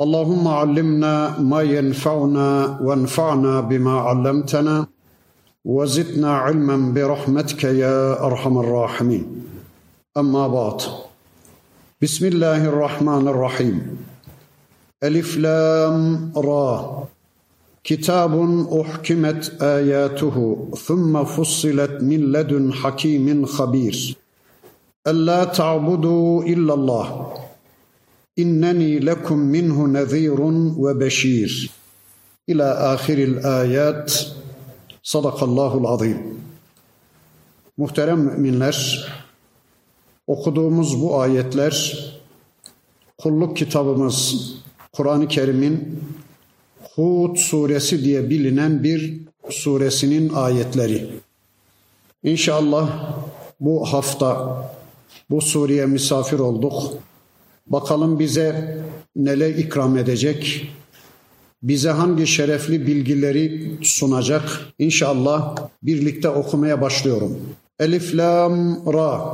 اللهم علمنا ما ينفعنا وانفعنا بما علمتنا وزدنا علما برحمتك يا ارحم الراحمين اما بعد بسم الله الرحمن الرحيم الف لام را كتاب احكمت اياته ثم فصلت من لدن حكيم خبير الا تعبدوا الا الله İnneni lekum minhu nezirun ve beşir. İla ahiril ayat. Sadakallahul azim. Muhterem müminler, okuduğumuz bu ayetler kulluk kitabımız Kur'an-ı Kerim'in Hud suresi diye bilinen bir suresinin ayetleri. İnşallah bu hafta bu Suriye misafir olduk. Bakalım bize neler ikram edecek, bize hangi şerefli bilgileri sunacak. İnşallah birlikte okumaya başlıyorum. Elif, Lam, Ra.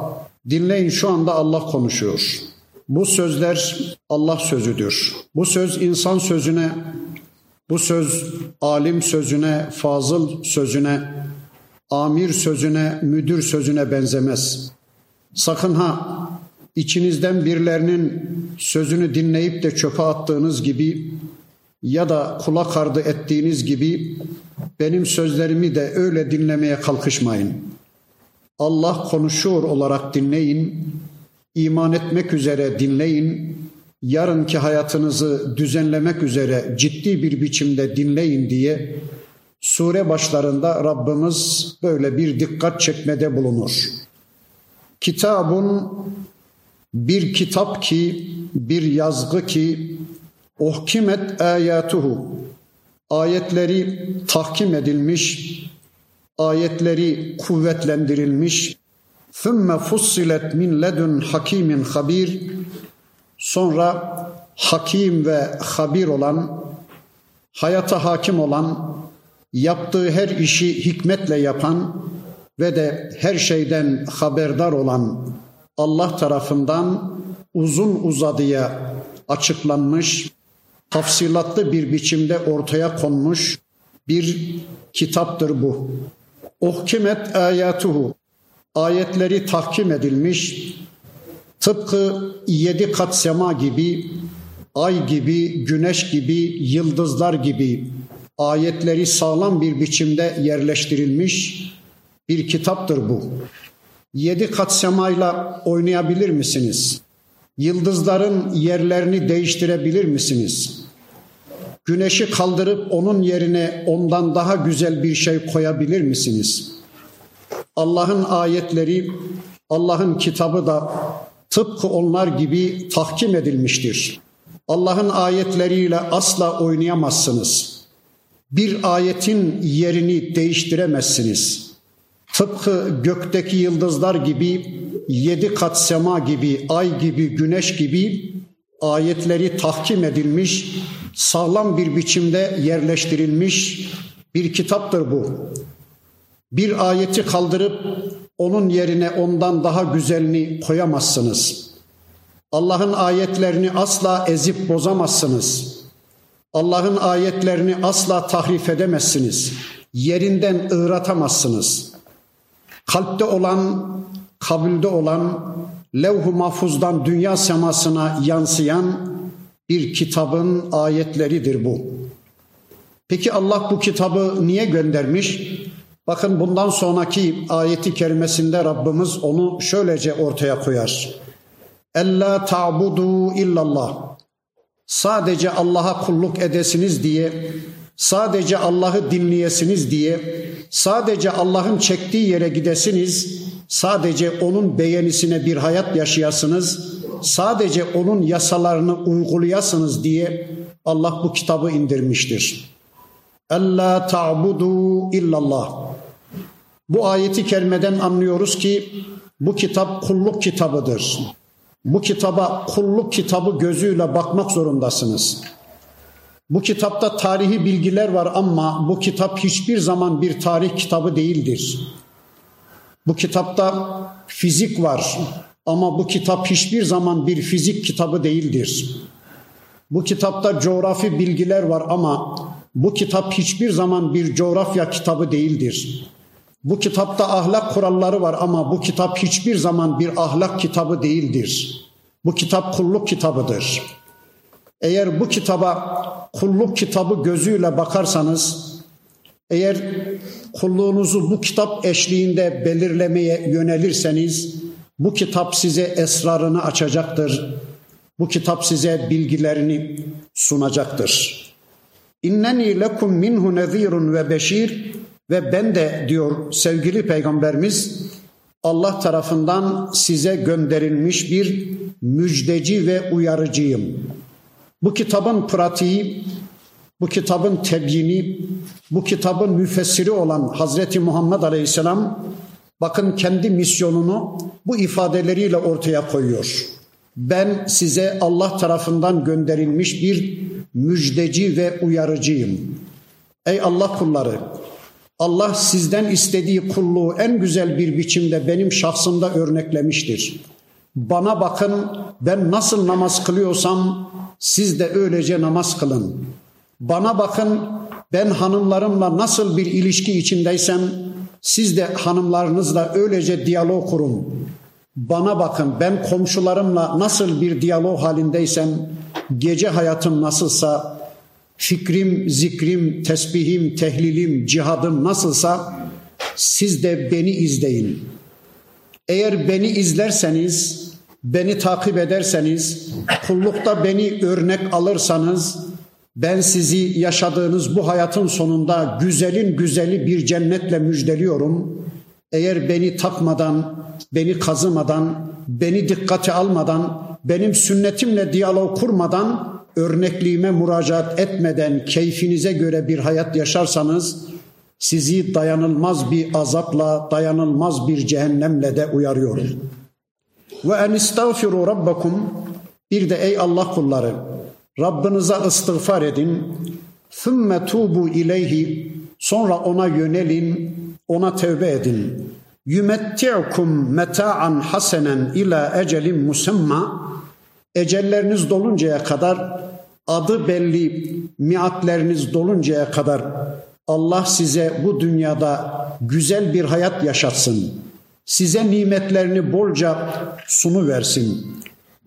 Dinleyin şu anda Allah konuşuyor. Bu sözler Allah sözüdür. Bu söz insan sözüne, bu söz alim sözüne, fazıl sözüne, amir sözüne, müdür sözüne benzemez. Sakın ha içinizden birilerinin sözünü dinleyip de çöpe attığınız gibi ya da kulak ardı ettiğiniz gibi benim sözlerimi de öyle dinlemeye kalkışmayın. Allah konuşuyor olarak dinleyin, iman etmek üzere dinleyin, yarınki hayatınızı düzenlemek üzere ciddi bir biçimde dinleyin diye sure başlarında Rabbimiz böyle bir dikkat çekmede bulunur. Kitabun bir kitap ki, bir yazgı ki ohkimet ayatuhu ayetleri tahkim edilmiş, ayetleri kuvvetlendirilmiş. Thumma fussilet min ledun hakimin habir sonra hakim ve habir olan hayata hakim olan yaptığı her işi hikmetle yapan ve de her şeyden haberdar olan Allah tarafından uzun uzadıya açıklanmış, tafsilatlı bir biçimde ortaya konmuş bir kitaptır bu. Ohkimet ayatuhu ayetleri tahkim edilmiş, tıpkı yedi kat sema gibi, ay gibi, güneş gibi, yıldızlar gibi ayetleri sağlam bir biçimde yerleştirilmiş bir kitaptır bu. Yedi kat semayla oynayabilir misiniz? Yıldızların yerlerini değiştirebilir misiniz? Güneşi kaldırıp onun yerine ondan daha güzel bir şey koyabilir misiniz? Allah'ın ayetleri, Allah'ın kitabı da tıpkı onlar gibi tahkim edilmiştir. Allah'ın ayetleriyle asla oynayamazsınız. Bir ayetin yerini değiştiremezsiniz.'' Tıpkı gökteki yıldızlar gibi, yedi kat sema gibi, ay gibi, güneş gibi ayetleri tahkim edilmiş, sağlam bir biçimde yerleştirilmiş bir kitaptır bu. Bir ayeti kaldırıp onun yerine ondan daha güzelini koyamazsınız. Allah'ın ayetlerini asla ezip bozamazsınız. Allah'ın ayetlerini asla tahrif edemezsiniz. Yerinden ığratamazsınız.'' Kalpte olan, kabulde olan, levh-u mahfuzdan dünya semasına yansıyan bir kitabın ayetleridir bu. Peki Allah bu kitabı niye göndermiş? Bakın bundan sonraki ayeti kerimesinde Rabbimiz onu şöylece ortaya koyar. Ella ta'budu illallah. Sadece Allah'a kulluk edesiniz diye, sadece Allah'ı dinleyesiniz diye, sadece Allah'ın çektiği yere gidesiniz, sadece onun beğenisine bir hayat yaşayasınız, sadece onun yasalarını uygulayasınız diye Allah bu kitabı indirmiştir. Ella ta'budu illallah. Bu ayeti kerimeden anlıyoruz ki bu kitap kulluk kitabıdır. Bu kitaba kulluk kitabı gözüyle bakmak zorundasınız. Bu kitapta tarihi bilgiler var ama bu kitap hiçbir zaman bir tarih kitabı değildir. Bu kitapta fizik var ama bu kitap hiçbir zaman bir fizik kitabı değildir. Bu kitapta coğrafi bilgiler var ama bu kitap hiçbir zaman bir coğrafya kitabı değildir. Bu kitapta ahlak kuralları var ama bu kitap hiçbir zaman bir ahlak kitabı değildir. Bu kitap kulluk kitabıdır. Eğer bu kitaba kulluk kitabı gözüyle bakarsanız, eğer kulluğunuzu bu kitap eşliğinde belirlemeye yönelirseniz, bu kitap size esrarını açacaktır. Bu kitap size bilgilerini sunacaktır. İnneni lekum minhu nezirun ve beşir ve ben de diyor sevgili peygamberimiz Allah tarafından size gönderilmiş bir müjdeci ve uyarıcıyım. Bu kitabın pratiği, bu kitabın tebyini, bu kitabın müfessiri olan Hazreti Muhammed Aleyhisselam bakın kendi misyonunu bu ifadeleriyle ortaya koyuyor. Ben size Allah tarafından gönderilmiş bir müjdeci ve uyarıcıyım. Ey Allah kulları, Allah sizden istediği kulluğu en güzel bir biçimde benim şahsımda örneklemiştir. Bana bakın ben nasıl namaz kılıyorsam siz de öylece namaz kılın. Bana bakın ben hanımlarımla nasıl bir ilişki içindeysem siz de hanımlarınızla öylece diyalog kurun. Bana bakın ben komşularımla nasıl bir diyalog halindeysem gece hayatım nasılsa fikrim, zikrim, tesbihim, tehlilim, cihadım nasılsa siz de beni izleyin. Eğer beni izlerseniz, beni takip ederseniz, kullukta beni örnek alırsanız ben sizi yaşadığınız bu hayatın sonunda güzelin güzeli bir cennetle müjdeliyorum. Eğer beni takmadan, beni kazımadan, beni dikkate almadan, benim sünnetimle diyalog kurmadan örnekliğime müracaat etmeden keyfinize göre bir hayat yaşarsanız sizi dayanılmaz bir azapla, dayanılmaz bir cehennemle de uyarıyorum. Ve en istağfiru rabbakum bir de ey Allah kulları Rabbinize istiğfar edin. Thumma tubu ileyhi sonra ona yönelin, ona tevbe edin. Yumetti'kum meta'an hasenen ila ecelin musamma ecelleriniz doluncaya kadar adı belli miatleriniz doluncaya kadar Allah size bu dünyada güzel bir hayat yaşatsın. Size nimetlerini bolca sunu versin.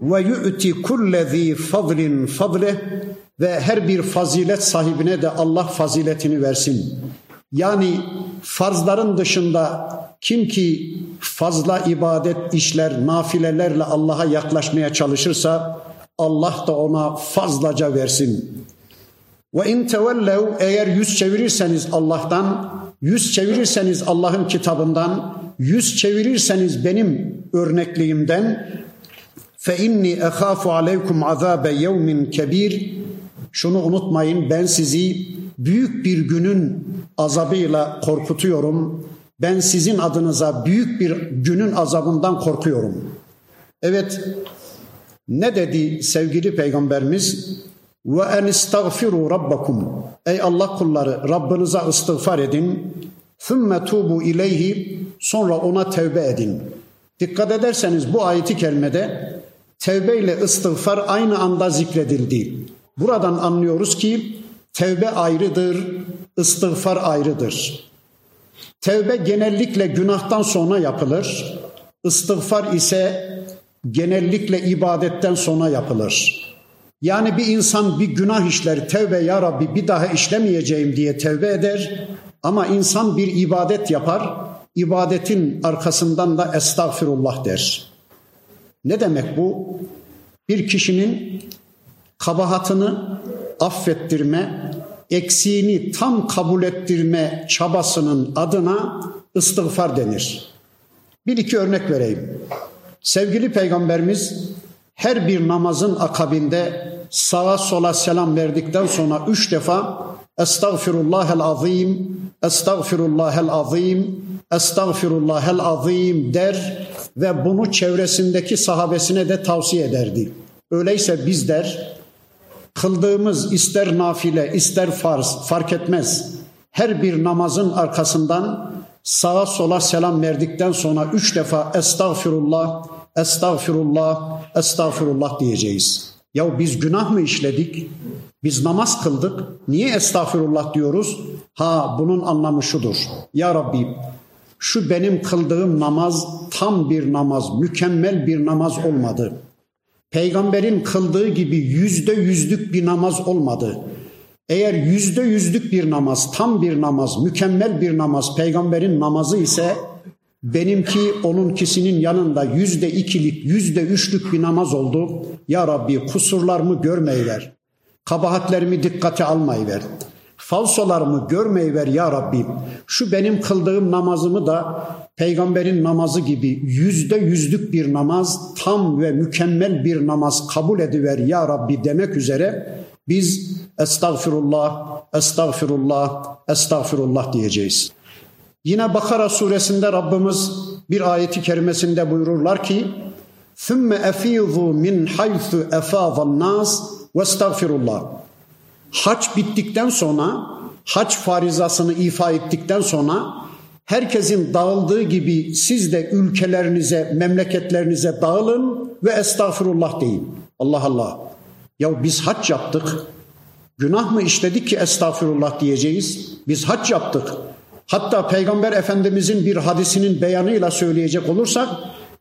Ve yu'ti kullezî fadlin fadle ve her bir fazilet sahibine de Allah faziletini versin. Yani farzların dışında kim ki fazla ibadet işler, nafilelerle Allah'a yaklaşmaya çalışırsa Allah da ona fazlaca versin. Ve in tevellev eğer yüz çevirirseniz Allah'tan, yüz çevirirseniz Allah'ın kitabından, yüz çevirirseniz benim örnekliğimden fe inni ehafu aleykum azabe yevmin kebir şunu unutmayın ben sizi büyük bir günün azabıyla korkutuyorum. Ben sizin adınıza büyük bir günün azabından korkuyorum. Evet ne dedi sevgili peygamberimiz? Ve en istagfiru rabbakum. Ey Allah kulları Rabbinize istiğfar edin. Thumma tubu ileyhi. Sonra ona tevbe edin. Dikkat ederseniz bu ayeti kerimede tevbe ile istiğfar aynı anda zikredildi. Buradan anlıyoruz ki tevbe ayrıdır, istiğfar ayrıdır. Tevbe genellikle günahtan sonra yapılır. İstiğfar ise genellikle ibadetten sonra yapılır. Yani bir insan bir günah işler, tevbe ya Rabbi bir daha işlemeyeceğim diye tevbe eder. Ama insan bir ibadet yapar, ibadetin arkasından da estağfirullah der. Ne demek bu? Bir kişinin kabahatını affettirme, eksiğini tam kabul ettirme çabasının adına istiğfar denir. Bir iki örnek vereyim. Sevgili peygamberimiz her bir namazın akabinde sağa sola selam verdikten sonra üç defa Estağfirullahel azim, Estağfirullahel azim, Estağfirullahel azim der ve bunu çevresindeki sahabesine de tavsiye ederdi. Öyleyse bizler kıldığımız ister nafile ister farz fark etmez. Her bir namazın arkasından sağa sola selam verdikten sonra üç defa estağfirullah, estağfirullah, estağfirullah diyeceğiz. Ya biz günah mı işledik? Biz namaz kıldık. Niye estağfirullah diyoruz? Ha bunun anlamı şudur. Ya Rabbi şu benim kıldığım namaz tam bir namaz, mükemmel bir namaz olmadı. Peygamberin kıldığı gibi yüzde yüzlük bir namaz olmadı. Eğer yüzde yüzlük bir namaz, tam bir namaz, mükemmel bir namaz peygamberin namazı ise benimki onunkisinin yanında yüzde ikilik, yüzde üçlük bir namaz oldu. Ya Rabbi kusurlarımı görmeyiver. Kabahatlerimi dikkate almayıver. Falsolarımı görmeyiver ya Rabbi. Şu benim kıldığım namazımı da peygamberin namazı gibi yüzde yüzlük bir namaz, tam ve mükemmel bir namaz kabul ediver ya Rabbi demek üzere biz estağfirullah, estağfirullah, estağfirullah diyeceğiz. Yine Bakara suresinde Rabbimiz bir ayeti kerimesinde buyururlar ki ثُمَّ اَف۪يظُوا مِنْ حَيْثُ اَفَاظَ النَّاسِ وَاسْتَغْفِرُ Haç bittikten sonra, haç farizasını ifa ettikten sonra herkesin dağıldığı gibi siz de ülkelerinize, memleketlerinize dağılın ve estağfurullah deyin. Allah Allah. Ya biz haç yaptık. Günah mı işledik ki estağfurullah diyeceğiz? Biz haç yaptık. Hatta Peygamber Efendimizin bir hadisinin beyanıyla söyleyecek olursak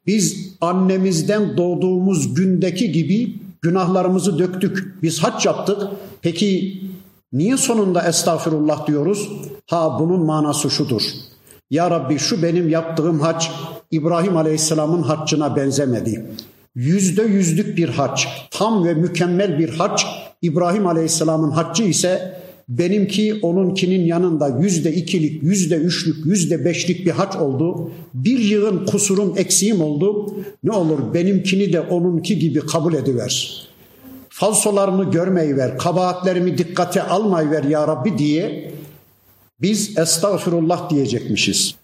biz annemizden doğduğumuz gündeki gibi günahlarımızı döktük. Biz hac yaptık. Peki niye sonunda estağfirullah diyoruz? Ha bunun manası şudur. Ya Rabbi şu benim yaptığım hac İbrahim Aleyhisselam'ın haccına benzemedi. Yüzde yüzlük bir hac, tam ve mükemmel bir hac. İbrahim Aleyhisselam'ın haccı ise Benimki onunkinin yanında yüzde ikilik, yüzde üçlük, yüzde beşlik bir haç oldu. Bir yığın kusurum, eksiğim oldu. Ne olur benimkini de onunki gibi kabul ediver. Falsolarımı görmeyi ver, kabahatlerimi dikkate almayı ver ya Rabbi diye biz estağfurullah diyecekmişiz.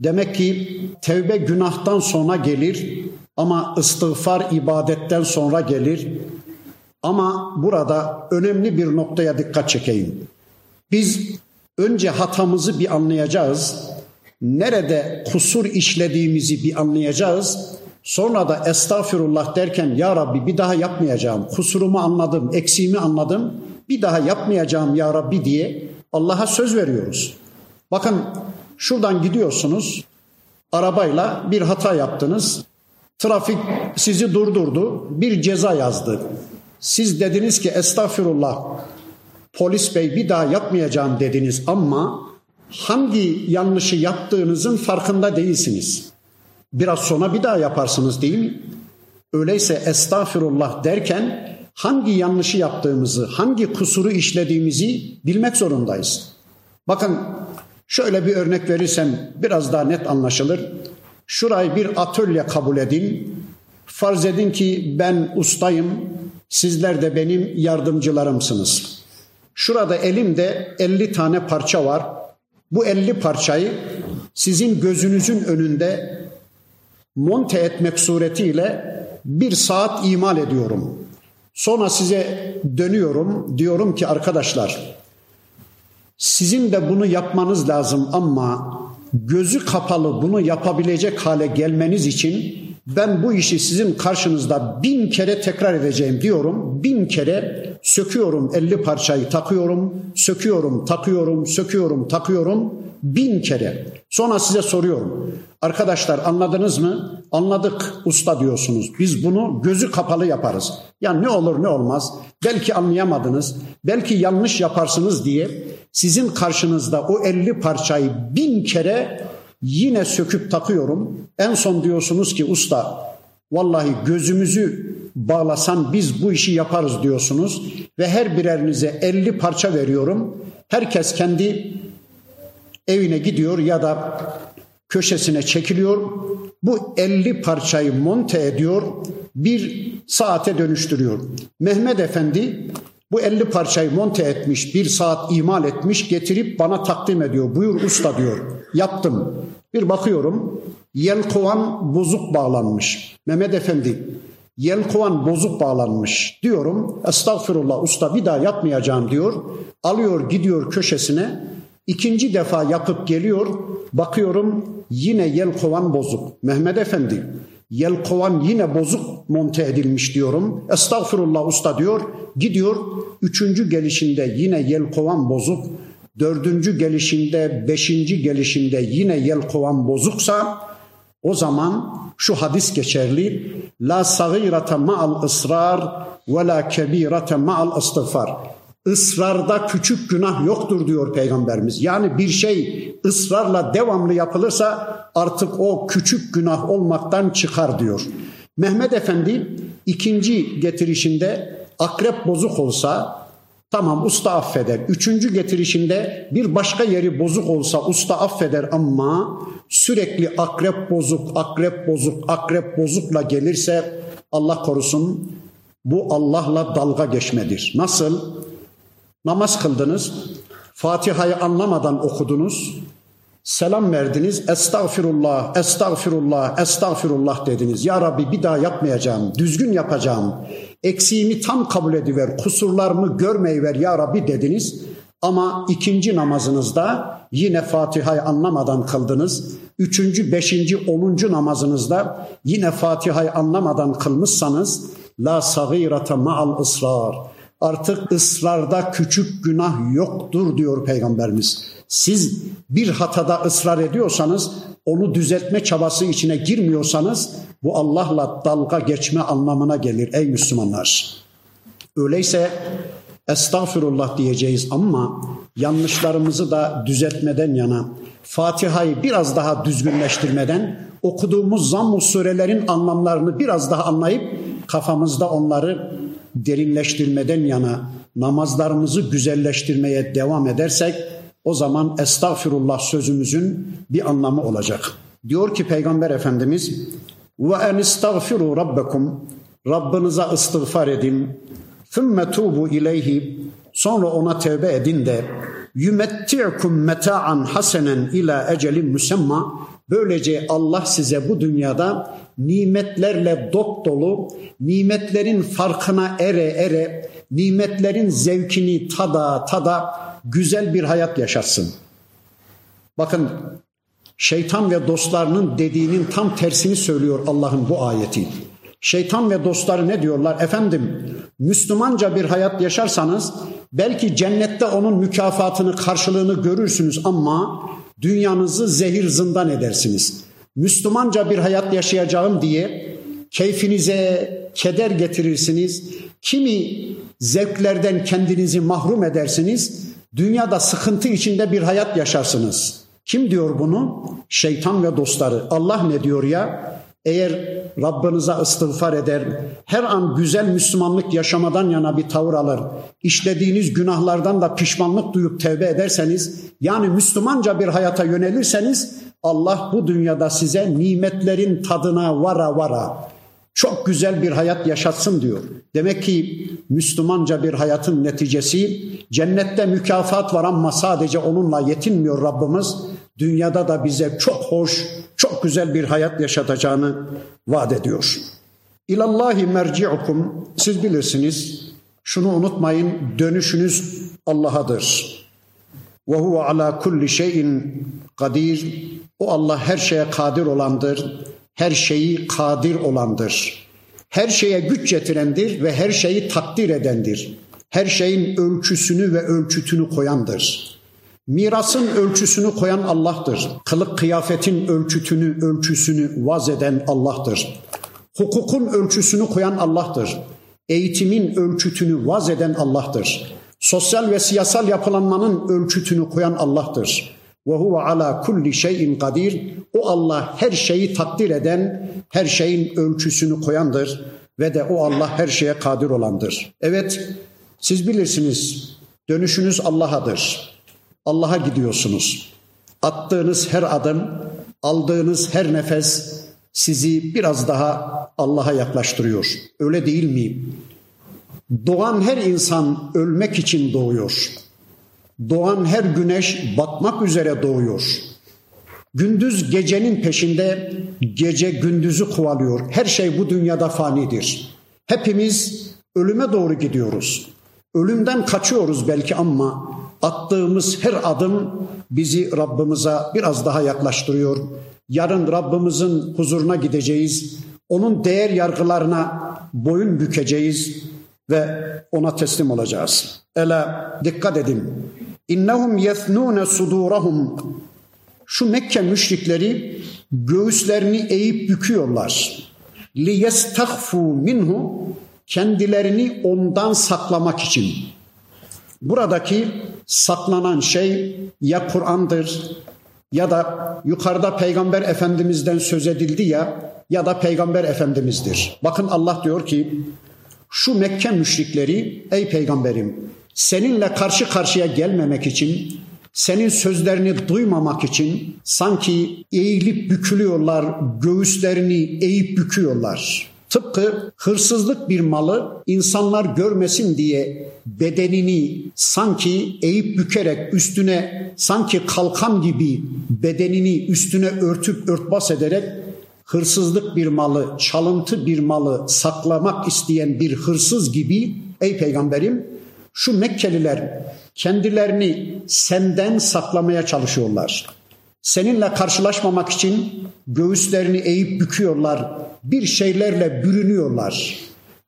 Demek ki tevbe günahtan sonra gelir ama istiğfar ibadetten sonra gelir. Ama burada önemli bir noktaya dikkat çekeyim. Biz önce hatamızı bir anlayacağız. Nerede kusur işlediğimizi bir anlayacağız. Sonra da estağfirullah derken ya Rabbi bir daha yapmayacağım. Kusurumu anladım, eksiğimi anladım. Bir daha yapmayacağım ya Rabbi diye Allah'a söz veriyoruz. Bakın şuradan gidiyorsunuz. Arabayla bir hata yaptınız. Trafik sizi durdurdu. Bir ceza yazdı. Siz dediniz ki estağfirullah polis bey bir daha yapmayacağım dediniz ama hangi yanlışı yaptığınızın farkında değilsiniz. Biraz sonra bir daha yaparsınız değil mi? Öyleyse estağfirullah derken hangi yanlışı yaptığımızı, hangi kusuru işlediğimizi bilmek zorundayız. Bakın şöyle bir örnek verirsem biraz daha net anlaşılır. Şurayı bir atölye kabul edin. Farz edin ki ben ustayım, Sizler de benim yardımcılarımsınız. Şurada elimde 50 tane parça var. Bu 50 parçayı sizin gözünüzün önünde monte etmek suretiyle bir saat imal ediyorum. Sonra size dönüyorum. Diyorum ki arkadaşlar sizin de bunu yapmanız lazım ama gözü kapalı bunu yapabilecek hale gelmeniz için ben bu işi sizin karşınızda bin kere tekrar edeceğim diyorum. Bin kere söküyorum elli parçayı takıyorum, söküyorum, takıyorum, söküyorum, takıyorum. Bin kere. Sonra size soruyorum. Arkadaşlar anladınız mı? Anladık usta diyorsunuz. Biz bunu gözü kapalı yaparız. Ya ne olur ne olmaz. Belki anlayamadınız. Belki yanlış yaparsınız diye sizin karşınızda o elli parçayı bin kere Yine söküp takıyorum. En son diyorsunuz ki usta vallahi gözümüzü bağlasan biz bu işi yaparız diyorsunuz. Ve her birerinize 50 parça veriyorum. Herkes kendi evine gidiyor ya da köşesine çekiliyor. bu 50 parçayı monte ediyor, bir saate dönüştürüyor. Mehmet Efendi bu 50 parçayı monte etmiş, bir saat imal etmiş, getirip bana takdim ediyor. Buyur usta diyor. Yaptım. Bir bakıyorum, yelkovan bozuk bağlanmış. Mehmet Efendi, yelkovan bozuk bağlanmış diyorum. Estağfurullah usta bir daha yapmayacağım diyor. Alıyor gidiyor köşesine. İkinci defa yapıp geliyor. Bakıyorum yine yelkovan bozuk. Mehmet Efendi yelkovan yine bozuk monte edilmiş diyorum. Estağfurullah usta diyor. Gidiyor üçüncü gelişinde yine yelkovan bozuk. Dördüncü gelişinde, beşinci gelişinde yine yelkovan bozuksa o zaman şu hadis geçerli. La sagirete ma'al ısrar ve la kebirete ma'al istiğfar. Israrda küçük günah yoktur diyor Peygamberimiz. Yani bir şey ısrarla devamlı yapılırsa artık o küçük günah olmaktan çıkar diyor. Mehmet Efendi ikinci getirişinde akrep bozuk olsa tamam usta affeder. Üçüncü getirişinde bir başka yeri bozuk olsa usta affeder ama sürekli akrep bozuk, akrep bozuk, akrep bozukla gelirse Allah korusun bu Allah'la dalga geçmedir. Nasıl? Namaz kıldınız, Fatiha'yı anlamadan okudunuz, selam verdiniz, estağfirullah, estağfirullah, estağfirullah dediniz. Ya Rabbi bir daha yapmayacağım, düzgün yapacağım, eksiğimi tam kabul ediver, kusurlarımı görmeyiver ya Rabbi dediniz. Ama ikinci namazınızda yine Fatiha'yı anlamadan kıldınız. Üçüncü, beşinci, onuncu namazınızda yine Fatiha'yı anlamadan kılmışsanız la sagirete ma'al ısrar. Artık ısrarda küçük günah yoktur diyor Peygamberimiz. Siz bir hatada ısrar ediyorsanız, onu düzeltme çabası içine girmiyorsanız bu Allah'la dalga geçme anlamına gelir ey Müslümanlar. Öyleyse estağfurullah diyeceğiz ama yanlışlarımızı da düzeltmeden yana, Fatiha'yı biraz daha düzgünleştirmeden, okuduğumuz zamm surelerin anlamlarını biraz daha anlayıp kafamızda onları derinleştirmeden yana namazlarımızı güzelleştirmeye devam edersek o zaman estağfirullah sözümüzün bir anlamı olacak. Diyor ki Peygamber Efendimiz ve en istagfiru rabbekum Rabbinize istiğfar edin. Thumma tubu ileyhi sonra ona tevbe edin de yümetti'kum meta'an hasenen ila ecelin müsemma böylece Allah size bu dünyada nimetlerle dop dolu, nimetlerin farkına ere ere, nimetlerin zevkini tada tada güzel bir hayat yaşatsın. Bakın şeytan ve dostlarının dediğinin tam tersini söylüyor Allah'ın bu ayeti. Şeytan ve dostları ne diyorlar? Efendim Müslümanca bir hayat yaşarsanız belki cennette onun mükafatını karşılığını görürsünüz ama dünyanızı zehir zindan edersiniz. Müslümanca bir hayat yaşayacağım diye keyfinize keder getirirsiniz. Kimi zevklerden kendinizi mahrum edersiniz. Dünyada sıkıntı içinde bir hayat yaşarsınız. Kim diyor bunu? Şeytan ve dostları. Allah ne diyor ya? Eğer Rabbinize istiğfar eder, her an güzel Müslümanlık yaşamadan yana bir tavır alır, işlediğiniz günahlardan da pişmanlık duyup tevbe ederseniz, yani Müslümanca bir hayata yönelirseniz, Allah bu dünyada size nimetlerin tadına vara vara çok güzel bir hayat yaşatsın diyor. Demek ki Müslümanca bir hayatın neticesi cennette mükafat var ama sadece onunla yetinmiyor Rabbimiz. Dünyada da bize çok hoş, çok güzel bir hayat yaşatacağını vaat ediyor. İlallahi merci'ukum siz bilirsiniz. Şunu unutmayın dönüşünüz Allah'adır. Ve huve ala kulli şeyin kadir. O Allah her şeye kadir olandır. Her şeyi kadir olandır. Her şeye güç getirendir ve her şeyi takdir edendir. Her şeyin ölçüsünü ve ölçütünü koyandır. Mirasın ölçüsünü koyan Allah'tır. Kılık kıyafetin ölçütünü, ölçüsünü vaz eden Allah'tır. Hukukun ölçüsünü koyan Allah'tır. Eğitimin ölçütünü vaz eden Allah'tır. Sosyal ve siyasal yapılanmanın ölçütünü koyan Allah'tır. Ve huve ala kulli şeyin kadir. O Allah her şeyi takdir eden, her şeyin ölçüsünü koyandır ve de o Allah her şeye kadir olandır. Evet, siz bilirsiniz dönüşünüz Allah'adır. Allah'a gidiyorsunuz. Attığınız her adım, aldığınız her nefes sizi biraz daha Allah'a yaklaştırıyor. Öyle değil mi? Doğan her insan ölmek için doğuyor. Doğan her güneş batmak üzere doğuyor. Gündüz gecenin peşinde, gece gündüzü kovalıyor. Her şey bu dünyada fanidir. Hepimiz ölüme doğru gidiyoruz. Ölümden kaçıyoruz belki ama attığımız her adım bizi Rabbimize biraz daha yaklaştırıyor. Yarın Rabbimizin huzuruna gideceğiz. Onun değer yargılarına boyun bükeceğiz ve ona teslim olacağız. Ela dikkat edin. İnnehum yethnûne sudûrahum şu Mekke müşrikleri göğüslerini eğip büküyorlar. Li yestahfu minhu kendilerini ondan saklamak için. Buradaki saklanan şey ya Kur'an'dır ya da yukarıda Peygamber Efendimiz'den söz edildi ya ya da Peygamber Efendimiz'dir. Bakın Allah diyor ki şu Mekke müşrikleri ey peygamberim seninle karşı karşıya gelmemek için senin sözlerini duymamak için sanki eğilip bükülüyorlar, göğüslerini eğip büküyorlar. Tıpkı hırsızlık bir malı insanlar görmesin diye bedenini sanki eğip bükerek üstüne sanki kalkan gibi bedenini üstüne örtüp örtbas ederek hırsızlık bir malı, çalıntı bir malı saklamak isteyen bir hırsız gibi ey peygamberim şu Mekkeliler kendilerini senden saklamaya çalışıyorlar. Seninle karşılaşmamak için göğüslerini eğip büküyorlar, bir şeylerle bürünüyorlar.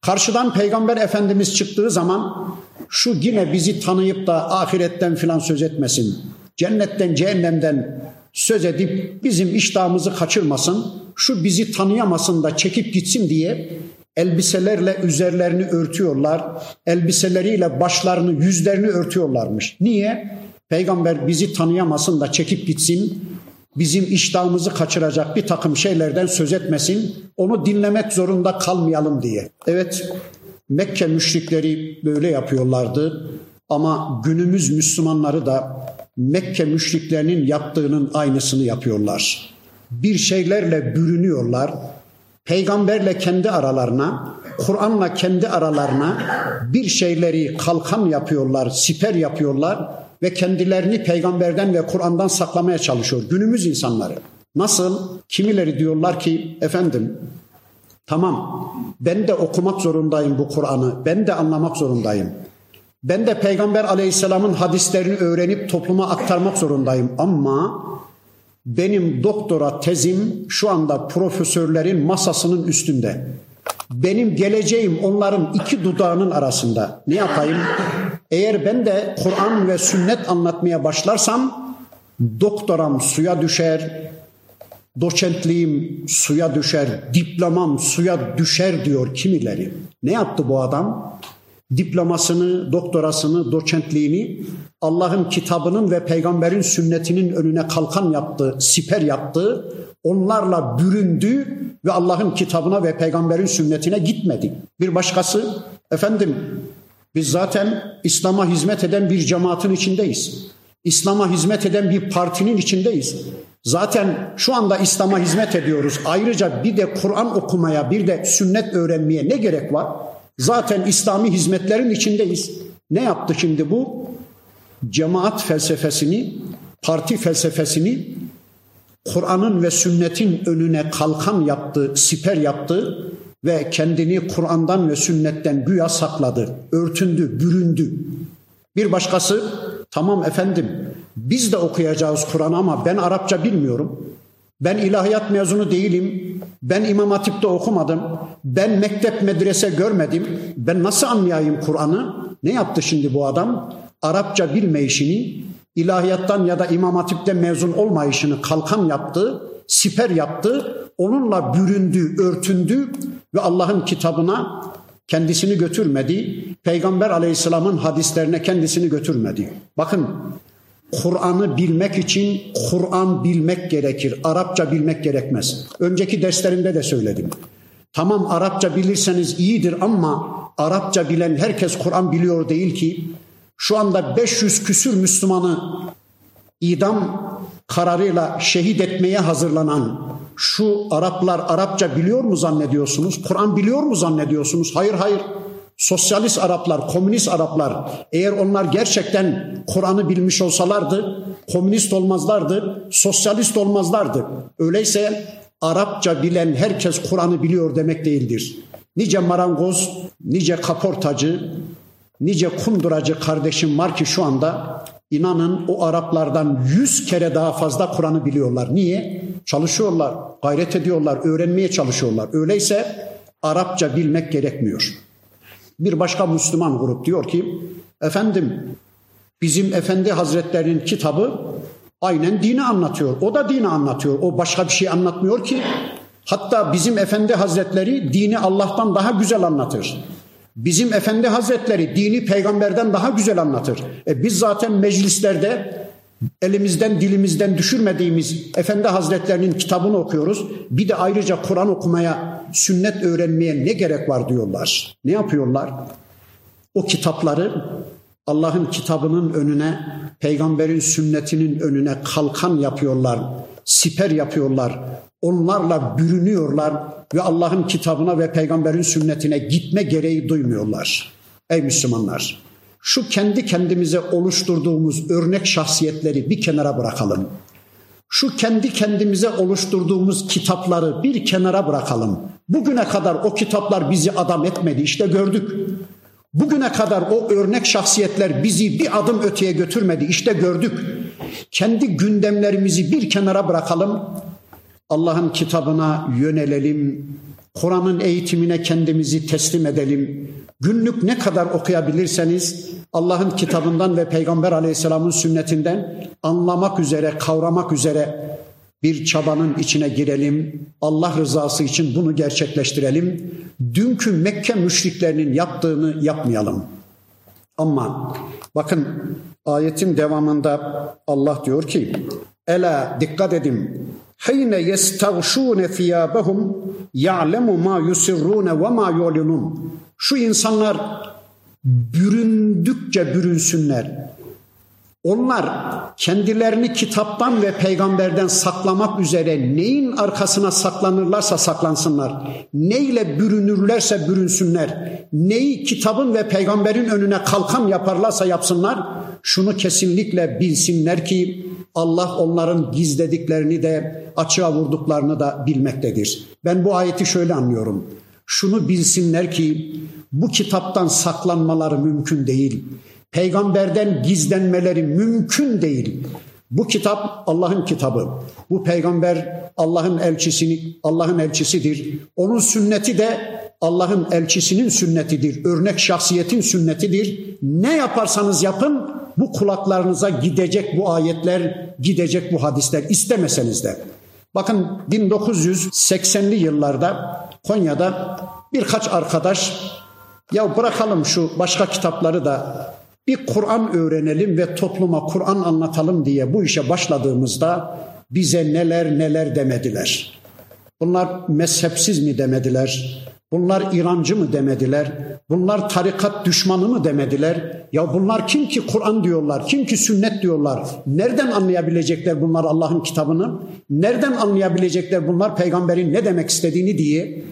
Karşıdan Peygamber Efendimiz çıktığı zaman şu yine bizi tanıyıp da ahiretten filan söz etmesin. Cennetten, cehennemden söz edip bizim iştahımızı kaçırmasın. Şu bizi tanıyamasın da çekip gitsin diye elbiselerle üzerlerini örtüyorlar. Elbiseleriyle başlarını, yüzlerini örtüyorlarmış. Niye? Peygamber bizi tanıyamasın da çekip gitsin. Bizim iştahımızı kaçıracak bir takım şeylerden söz etmesin. Onu dinlemek zorunda kalmayalım diye. Evet Mekke müşrikleri böyle yapıyorlardı. Ama günümüz Müslümanları da Mekke müşriklerinin yaptığının aynısını yapıyorlar. Bir şeylerle bürünüyorlar peygamberle kendi aralarına, Kur'an'la kendi aralarına bir şeyleri kalkan yapıyorlar, siper yapıyorlar ve kendilerini peygamberden ve Kur'an'dan saklamaya çalışıyor günümüz insanları. Nasıl? Kimileri diyorlar ki efendim tamam ben de okumak zorundayım bu Kur'an'ı, ben de anlamak zorundayım. Ben de Peygamber aleyhisselamın hadislerini öğrenip topluma aktarmak zorundayım ama benim doktora tezim şu anda profesörlerin masasının üstünde. Benim geleceğim onların iki dudağının arasında. Ne yapayım? Eğer ben de Kur'an ve sünnet anlatmaya başlarsam doktoram suya düşer, doçentliğim suya düşer, diplomam suya düşer diyor kimileri. Ne yaptı bu adam? diplomasını, doktorasını, doçentliğini Allah'ın kitabının ve peygamberin sünnetinin önüne kalkan yaptı, siper yaptı. Onlarla büründü ve Allah'ın kitabına ve peygamberin sünnetine gitmedi. Bir başkası, efendim biz zaten İslam'a hizmet eden bir cemaatin içindeyiz. İslam'a hizmet eden bir partinin içindeyiz. Zaten şu anda İslam'a hizmet ediyoruz. Ayrıca bir de Kur'an okumaya, bir de sünnet öğrenmeye ne gerek var? Zaten İslami hizmetlerin içindeyiz. Ne yaptı şimdi bu? Cemaat felsefesini, parti felsefesini Kur'an'ın ve sünnetin önüne kalkan yaptı, siper yaptı ve kendini Kur'an'dan ve sünnetten güya sakladı, örtündü, büründü. Bir başkası tamam efendim biz de okuyacağız Kur'an ama ben Arapça bilmiyorum. Ben ilahiyat mezunu değilim. Ben İmam Hatip'te okumadım. Ben mektep medrese görmedim. Ben nasıl anlayayım Kur'an'ı? Ne yaptı şimdi bu adam? Arapça bilmeyişini, ilahiyattan ya da İmam Hatip'te mezun olmayışını kalkan yaptı, siper yaptı. Onunla büründü, örtündü ve Allah'ın kitabına kendisini götürmedi. Peygamber aleyhisselamın hadislerine kendisini götürmedi. Bakın Kur'an'ı bilmek için Kur'an bilmek gerekir. Arapça bilmek gerekmez. Önceki derslerimde de söyledim. Tamam Arapça bilirseniz iyidir ama Arapça bilen herkes Kur'an biliyor değil ki. Şu anda 500 küsür Müslümanı idam kararıyla şehit etmeye hazırlanan şu Araplar Arapça biliyor mu zannediyorsunuz? Kur'an biliyor mu zannediyorsunuz? Hayır hayır. Sosyalist Araplar, komünist Araplar eğer onlar gerçekten Kur'an'ı bilmiş olsalardı komünist olmazlardı, sosyalist olmazlardı. Öyleyse Arapça bilen herkes Kur'an'ı biliyor demek değildir. Nice marangoz, nice kaportacı, nice kunduracı kardeşim var ki şu anda inanın o Araplardan yüz kere daha fazla Kur'an'ı biliyorlar. Niye? Çalışıyorlar, gayret ediyorlar, öğrenmeye çalışıyorlar. Öyleyse Arapça bilmek gerekmiyor. Bir başka Müslüman grup diyor ki, efendim bizim Efendi Hazretlerinin kitabı aynen dini anlatıyor. O da dini anlatıyor. O başka bir şey anlatmıyor ki. Hatta bizim Efendi Hazretleri dini Allah'tan daha güzel anlatır. Bizim Efendi Hazretleri dini peygamberden daha güzel anlatır. E biz zaten meclislerde elimizden dilimizden düşürmediğimiz Efendi Hazretlerinin kitabını okuyoruz. Bir de ayrıca Kur'an okumaya, sünnet öğrenmeye ne gerek var diyorlar. Ne yapıyorlar? O kitapları Allah'ın kitabının önüne, peygamberin sünnetinin önüne kalkan yapıyorlar, siper yapıyorlar. Onlarla bürünüyorlar ve Allah'ın kitabına ve peygamberin sünnetine gitme gereği duymuyorlar. Ey Müslümanlar! Şu kendi kendimize oluşturduğumuz örnek şahsiyetleri bir kenara bırakalım. Şu kendi kendimize oluşturduğumuz kitapları bir kenara bırakalım. Bugüne kadar o kitaplar bizi adam etmedi. İşte gördük. Bugüne kadar o örnek şahsiyetler bizi bir adım öteye götürmedi. İşte gördük. Kendi gündemlerimizi bir kenara bırakalım. Allah'ın kitabına yönelelim. Kur'an'ın eğitimine kendimizi teslim edelim. Günlük ne kadar okuyabilirseniz Allah'ın kitabından ve Peygamber Aleyhisselam'ın sünnetinden anlamak üzere, kavramak üzere bir çabanın içine girelim. Allah rızası için bunu gerçekleştirelim. Dünkü Mekke müşriklerinin yaptığını yapmayalım. Ama bakın ayetin devamında Allah diyor ki Ela dikkat edin. Hine yestagşûne thiyâbehum ya'lemu ma yusirrûne ve ma yu'linun. Şu insanlar büründükçe bürünsünler. Onlar kendilerini kitaptan ve peygamberden saklamak üzere neyin arkasına saklanırlarsa saklansınlar. Neyle bürünürlerse bürünsünler. Neyi kitabın ve peygamberin önüne kalkan yaparlarsa yapsınlar. Şunu kesinlikle bilsinler ki Allah onların gizlediklerini de açığa vurduklarını da bilmektedir. Ben bu ayeti şöyle anlıyorum. Şunu bilsinler ki bu kitaptan saklanmaları mümkün değil peygamberden gizlenmeleri mümkün değil. Bu kitap Allah'ın kitabı. Bu peygamber Allah'ın elçisini Allah'ın elçisidir. Onun sünneti de Allah'ın elçisinin sünnetidir. Örnek şahsiyetin sünnetidir. Ne yaparsanız yapın bu kulaklarınıza gidecek bu ayetler, gidecek bu hadisler istemeseniz de. Bakın 1980'li yıllarda Konya'da birkaç arkadaş ya bırakalım şu başka kitapları da bir Kur'an öğrenelim ve topluma Kur'an anlatalım diye bu işe başladığımızda bize neler neler demediler. Bunlar mezhepsiz mi demediler? Bunlar İrancı mı demediler? Bunlar tarikat düşmanı mı demediler? Ya bunlar kim ki Kur'an diyorlar, kim ki sünnet diyorlar? Nereden anlayabilecekler bunlar Allah'ın kitabını? Nereden anlayabilecekler bunlar peygamberin ne demek istediğini diye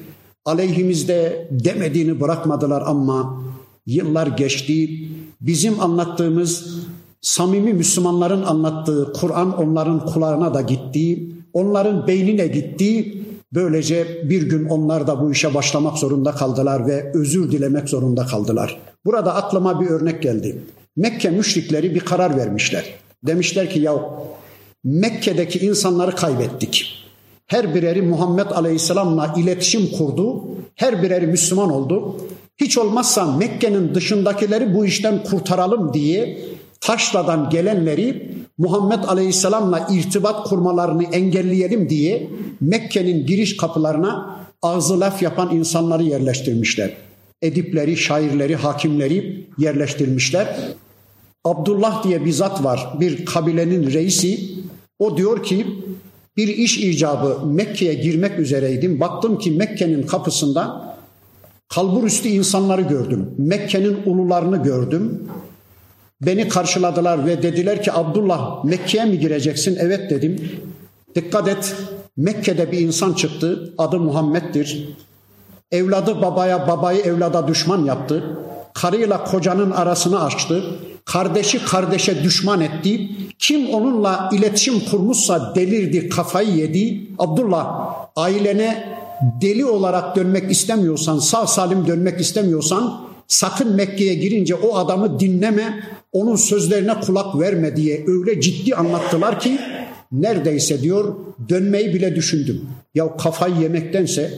aleyhimizde demediğini bırakmadılar ama yıllar geçti. Bizim anlattığımız samimi Müslümanların anlattığı Kur'an onların kulağına da gitti. Onların beynine gitti. Böylece bir gün onlar da bu işe başlamak zorunda kaldılar ve özür dilemek zorunda kaldılar. Burada aklıma bir örnek geldi. Mekke müşrikleri bir karar vermişler. Demişler ki ya Mekke'deki insanları kaybettik. Her bireri Muhammed Aleyhisselam'la iletişim kurdu. Her bireri Müslüman oldu. Hiç olmazsa Mekke'nin dışındakileri bu işten kurtaralım diye taşladan gelenleri Muhammed Aleyhisselam'la irtibat kurmalarını engelleyelim diye Mekke'nin giriş kapılarına ağzı laf yapan insanları yerleştirmişler. Edipleri, şairleri, hakimleri yerleştirmişler. Abdullah diye bir zat var, bir kabilenin reisi. O diyor ki bir iş icabı Mekke'ye girmek üzereydim. Baktım ki Mekke'nin kapısında Kalbur üstü insanları gördüm. Mekke'nin ulularını gördüm. Beni karşıladılar ve dediler ki Abdullah Mekke'ye mi gireceksin? Evet dedim. Dikkat et Mekke'de bir insan çıktı. Adı Muhammed'dir. Evladı babaya, babayı evlada düşman yaptı. Karıyla kocanın arasını açtı. Kardeşi kardeşe düşman etti. Kim onunla iletişim kurmuşsa delirdi, kafayı yedi. Abdullah ailene deli olarak dönmek istemiyorsan, sağ salim dönmek istemiyorsan sakın Mekke'ye girince o adamı dinleme, onun sözlerine kulak verme diye öyle ciddi anlattılar ki neredeyse diyor dönmeyi bile düşündüm. Ya kafayı yemektense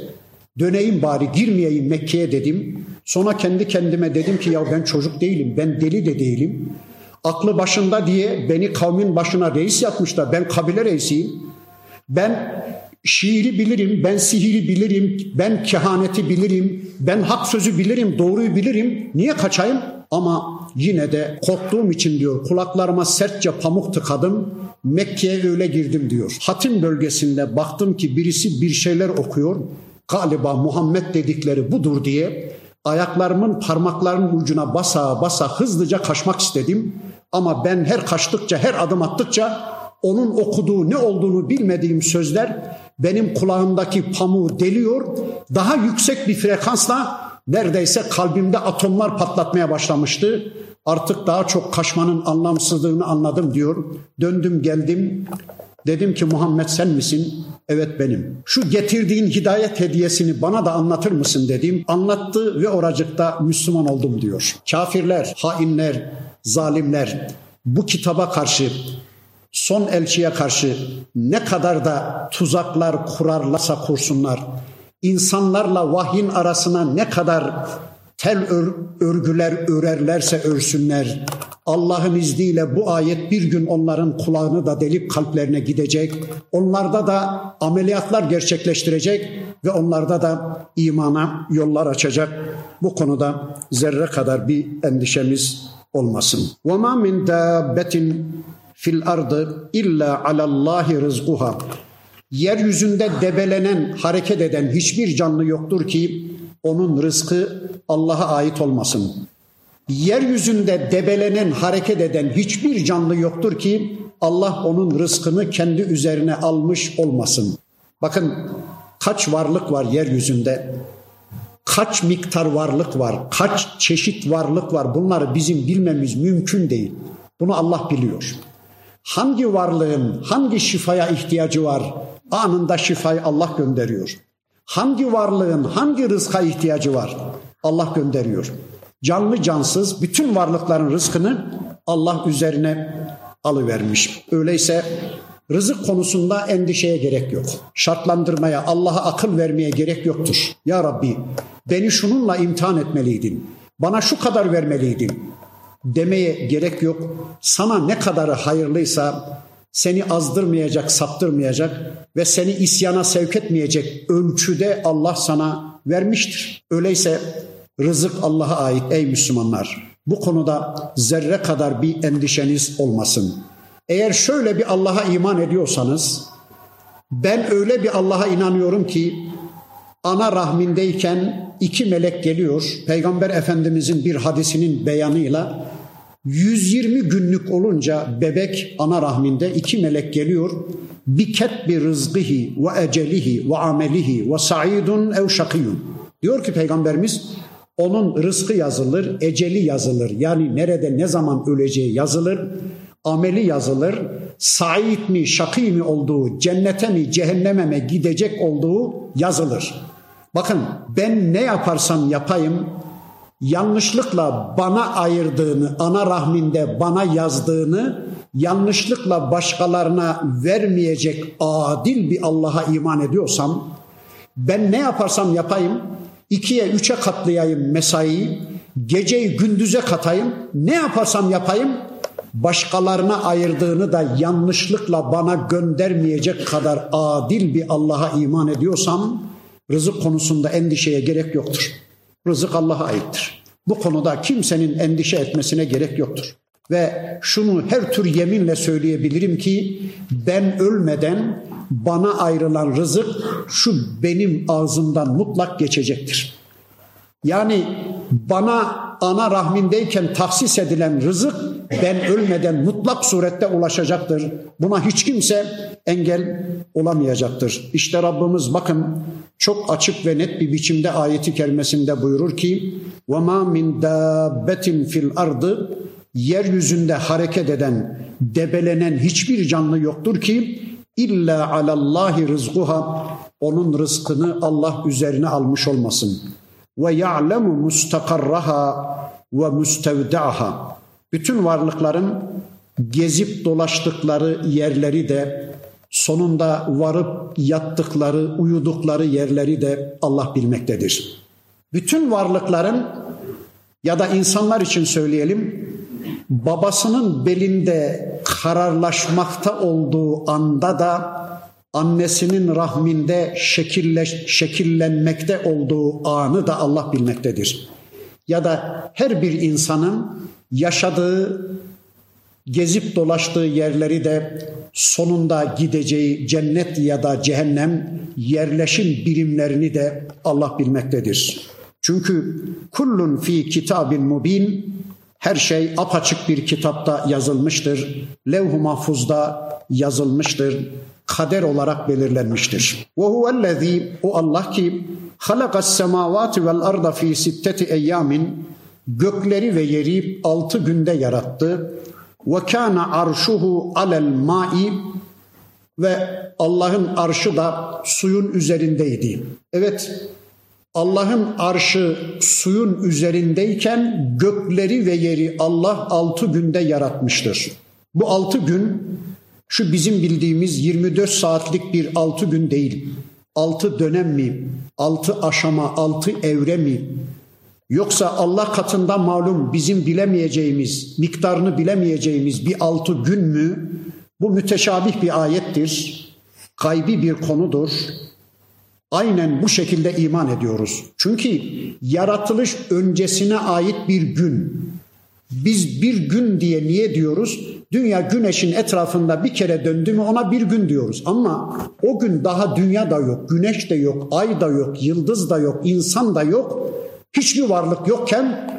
döneyim bari girmeyeyim Mekke'ye dedim. Sonra kendi kendime dedim ki ya ben çocuk değilim, ben deli de değilim. Aklı başında diye beni kavmin başına reis yapmışlar. Ben kabile reisiyim. Ben şiiri bilirim, ben sihiri bilirim, ben kehaneti bilirim, ben hak sözü bilirim, doğruyu bilirim. Niye kaçayım? Ama yine de korktuğum için diyor kulaklarıma sertçe pamuk tıkadım. Mekke'ye öyle girdim diyor. Hatim bölgesinde baktım ki birisi bir şeyler okuyor. Galiba Muhammed dedikleri budur diye ayaklarımın parmaklarının ucuna basa basa hızlıca kaçmak istedim. Ama ben her kaçtıkça, her adım attıkça onun okuduğu ne olduğunu bilmediğim sözler benim kulağımdaki pamuğu deliyor. Daha yüksek bir frekansla neredeyse kalbimde atomlar patlatmaya başlamıştı. Artık daha çok kaçmanın anlamsızlığını anladım diyor. Döndüm geldim. Dedim ki Muhammed sen misin? Evet benim. Şu getirdiğin hidayet hediyesini bana da anlatır mısın dedim. Anlattı ve oracıkta Müslüman oldum diyor. Kafirler, hainler, zalimler bu kitaba karşı son elçiye karşı ne kadar da tuzaklar kurarlarsa kursunlar, insanlarla vahyin arasına ne kadar tel ör, örgüler örerlerse örsünler, Allah'ın izniyle bu ayet bir gün onların kulağını da delip kalplerine gidecek. Onlarda da ameliyatlar gerçekleştirecek ve onlarda da imana yollar açacak. Bu konuda zerre kadar bir endişemiz olmasın. وَمَا مِنْ دَابَّةٍ fil ardı illa alallahi rızkuha. Yeryüzünde debelenen, hareket eden hiçbir canlı yoktur ki onun rızkı Allah'a ait olmasın. Yeryüzünde debelenen, hareket eden hiçbir canlı yoktur ki Allah onun rızkını kendi üzerine almış olmasın. Bakın kaç varlık var yeryüzünde? Kaç miktar varlık var? Kaç çeşit varlık var? Bunları bizim bilmemiz mümkün değil. Bunu Allah biliyor. Hangi varlığın hangi şifaya ihtiyacı var? Anında şifayı Allah gönderiyor. Hangi varlığın hangi rızka ihtiyacı var? Allah gönderiyor. Canlı cansız bütün varlıkların rızkını Allah üzerine alıvermiş. Öyleyse rızık konusunda endişeye gerek yok. Şartlandırmaya, Allah'a akıl vermeye gerek yoktur. Ya Rabbi beni şununla imtihan etmeliydin. Bana şu kadar vermeliydin demeye gerek yok. Sana ne kadarı hayırlıysa seni azdırmayacak, saptırmayacak ve seni isyana sevk etmeyecek ölçüde Allah sana vermiştir. Öyleyse rızık Allah'a ait ey Müslümanlar. Bu konuda zerre kadar bir endişeniz olmasın. Eğer şöyle bir Allah'a iman ediyorsanız ben öyle bir Allah'a inanıyorum ki ana rahmindeyken iki melek geliyor. Peygamber Efendimizin bir hadisinin beyanıyla 120 günlük olunca bebek ana rahminde iki melek geliyor. Biket bir rızgıhi ve ecelihi ve amelihi ve sa'idun ev şakiyun. Diyor ki Peygamberimiz onun rızkı yazılır, eceli yazılır. Yani nerede ne zaman öleceği yazılır, ameli yazılır. Said mi, şakî mi olduğu, cennete mi, cehenneme mi gidecek olduğu yazılır. Bakın ben ne yaparsam yapayım yanlışlıkla bana ayırdığını, ana rahminde bana yazdığını yanlışlıkla başkalarına vermeyecek adil bir Allah'a iman ediyorsam ben ne yaparsam yapayım ikiye üçe katlayayım mesaiyi geceyi gündüze katayım ne yaparsam yapayım başkalarına ayırdığını da yanlışlıkla bana göndermeyecek kadar adil bir Allah'a iman ediyorsam rızık konusunda endişeye gerek yoktur. Rızık Allah'a aittir. Bu konuda kimsenin endişe etmesine gerek yoktur. Ve şunu her tür yeminle söyleyebilirim ki ben ölmeden bana ayrılan rızık şu benim ağzımdan mutlak geçecektir. Yani bana ana rahmindeyken tahsis edilen rızık ben ölmeden mutlak surette ulaşacaktır. Buna hiç kimse engel olamayacaktır. İşte Rabbimiz bakın çok açık ve net bir biçimde ayeti kerimesinde buyurur ki وَمَا مِنْ دَابَّةٍ fil ardı yeryüzünde hareket eden, debelenen hiçbir canlı yoktur ki illa alallahi rızguha onun rızkını Allah üzerine almış olmasın. Ve ya'lemu mustakarraha ve müstevda'ha. bütün varlıkların gezip dolaştıkları yerleri de sonunda varıp yattıkları, uyudukları yerleri de Allah bilmektedir. Bütün varlıkların ya da insanlar için söyleyelim babasının belinde kararlaşmakta olduğu anda da annesinin rahminde şekille, şekillenmekte olduğu anı da Allah bilmektedir. Ya da her bir insanın yaşadığı, gezip dolaştığı yerleri de sonunda gideceği cennet ya da cehennem yerleşim birimlerini de Allah bilmektedir. Çünkü kullun fi kitabin mubin her şey apaçık bir kitapta yazılmıştır. Levh-u mahfuzda yazılmıştır. Kader olarak belirlenmiştir. Ve huvellezî o Allah ki halakas semavati vel arda fi sitteti eyyamin gökleri ve yeri altı günde yarattı. Ve kana arşuhu alel ma'i ve Allah'ın arşı da suyun üzerindeydi. Evet Allah'ın arşı suyun üzerindeyken gökleri ve yeri Allah altı günde yaratmıştır. Bu altı gün şu bizim bildiğimiz 24 saatlik bir altı gün değil. Altı dönem mi? Altı aşama, altı evre mi? Yoksa Allah katında malum bizim bilemeyeceğimiz, miktarını bilemeyeceğimiz bir altı gün mü? Bu müteşabih bir ayettir. Gaybi bir konudur. Aynen bu şekilde iman ediyoruz. Çünkü yaratılış öncesine ait bir gün. Biz bir gün diye niye diyoruz? Dünya güneşin etrafında bir kere döndü mü ona bir gün diyoruz. Ama o gün daha dünya da yok, güneş de yok, ay da yok, yıldız da yok, insan da yok. Hiçbir varlık yokken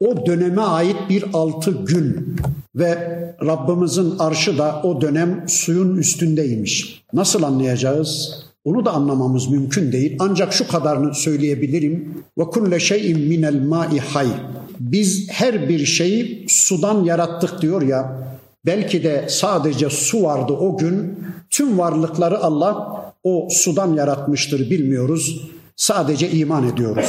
o döneme ait bir altı gün ve Rabbimizin arşı da o dönem suyun üstündeymiş. Nasıl anlayacağız? Onu da anlamamız mümkün değil. Ancak şu kadarını söyleyebilirim. Ve kulle şeyin minel ma'i hay. Biz her bir şeyi sudan yarattık diyor ya. Belki de sadece su vardı o gün. Tüm varlıkları Allah o sudan yaratmıştır bilmiyoruz. Sadece iman ediyoruz.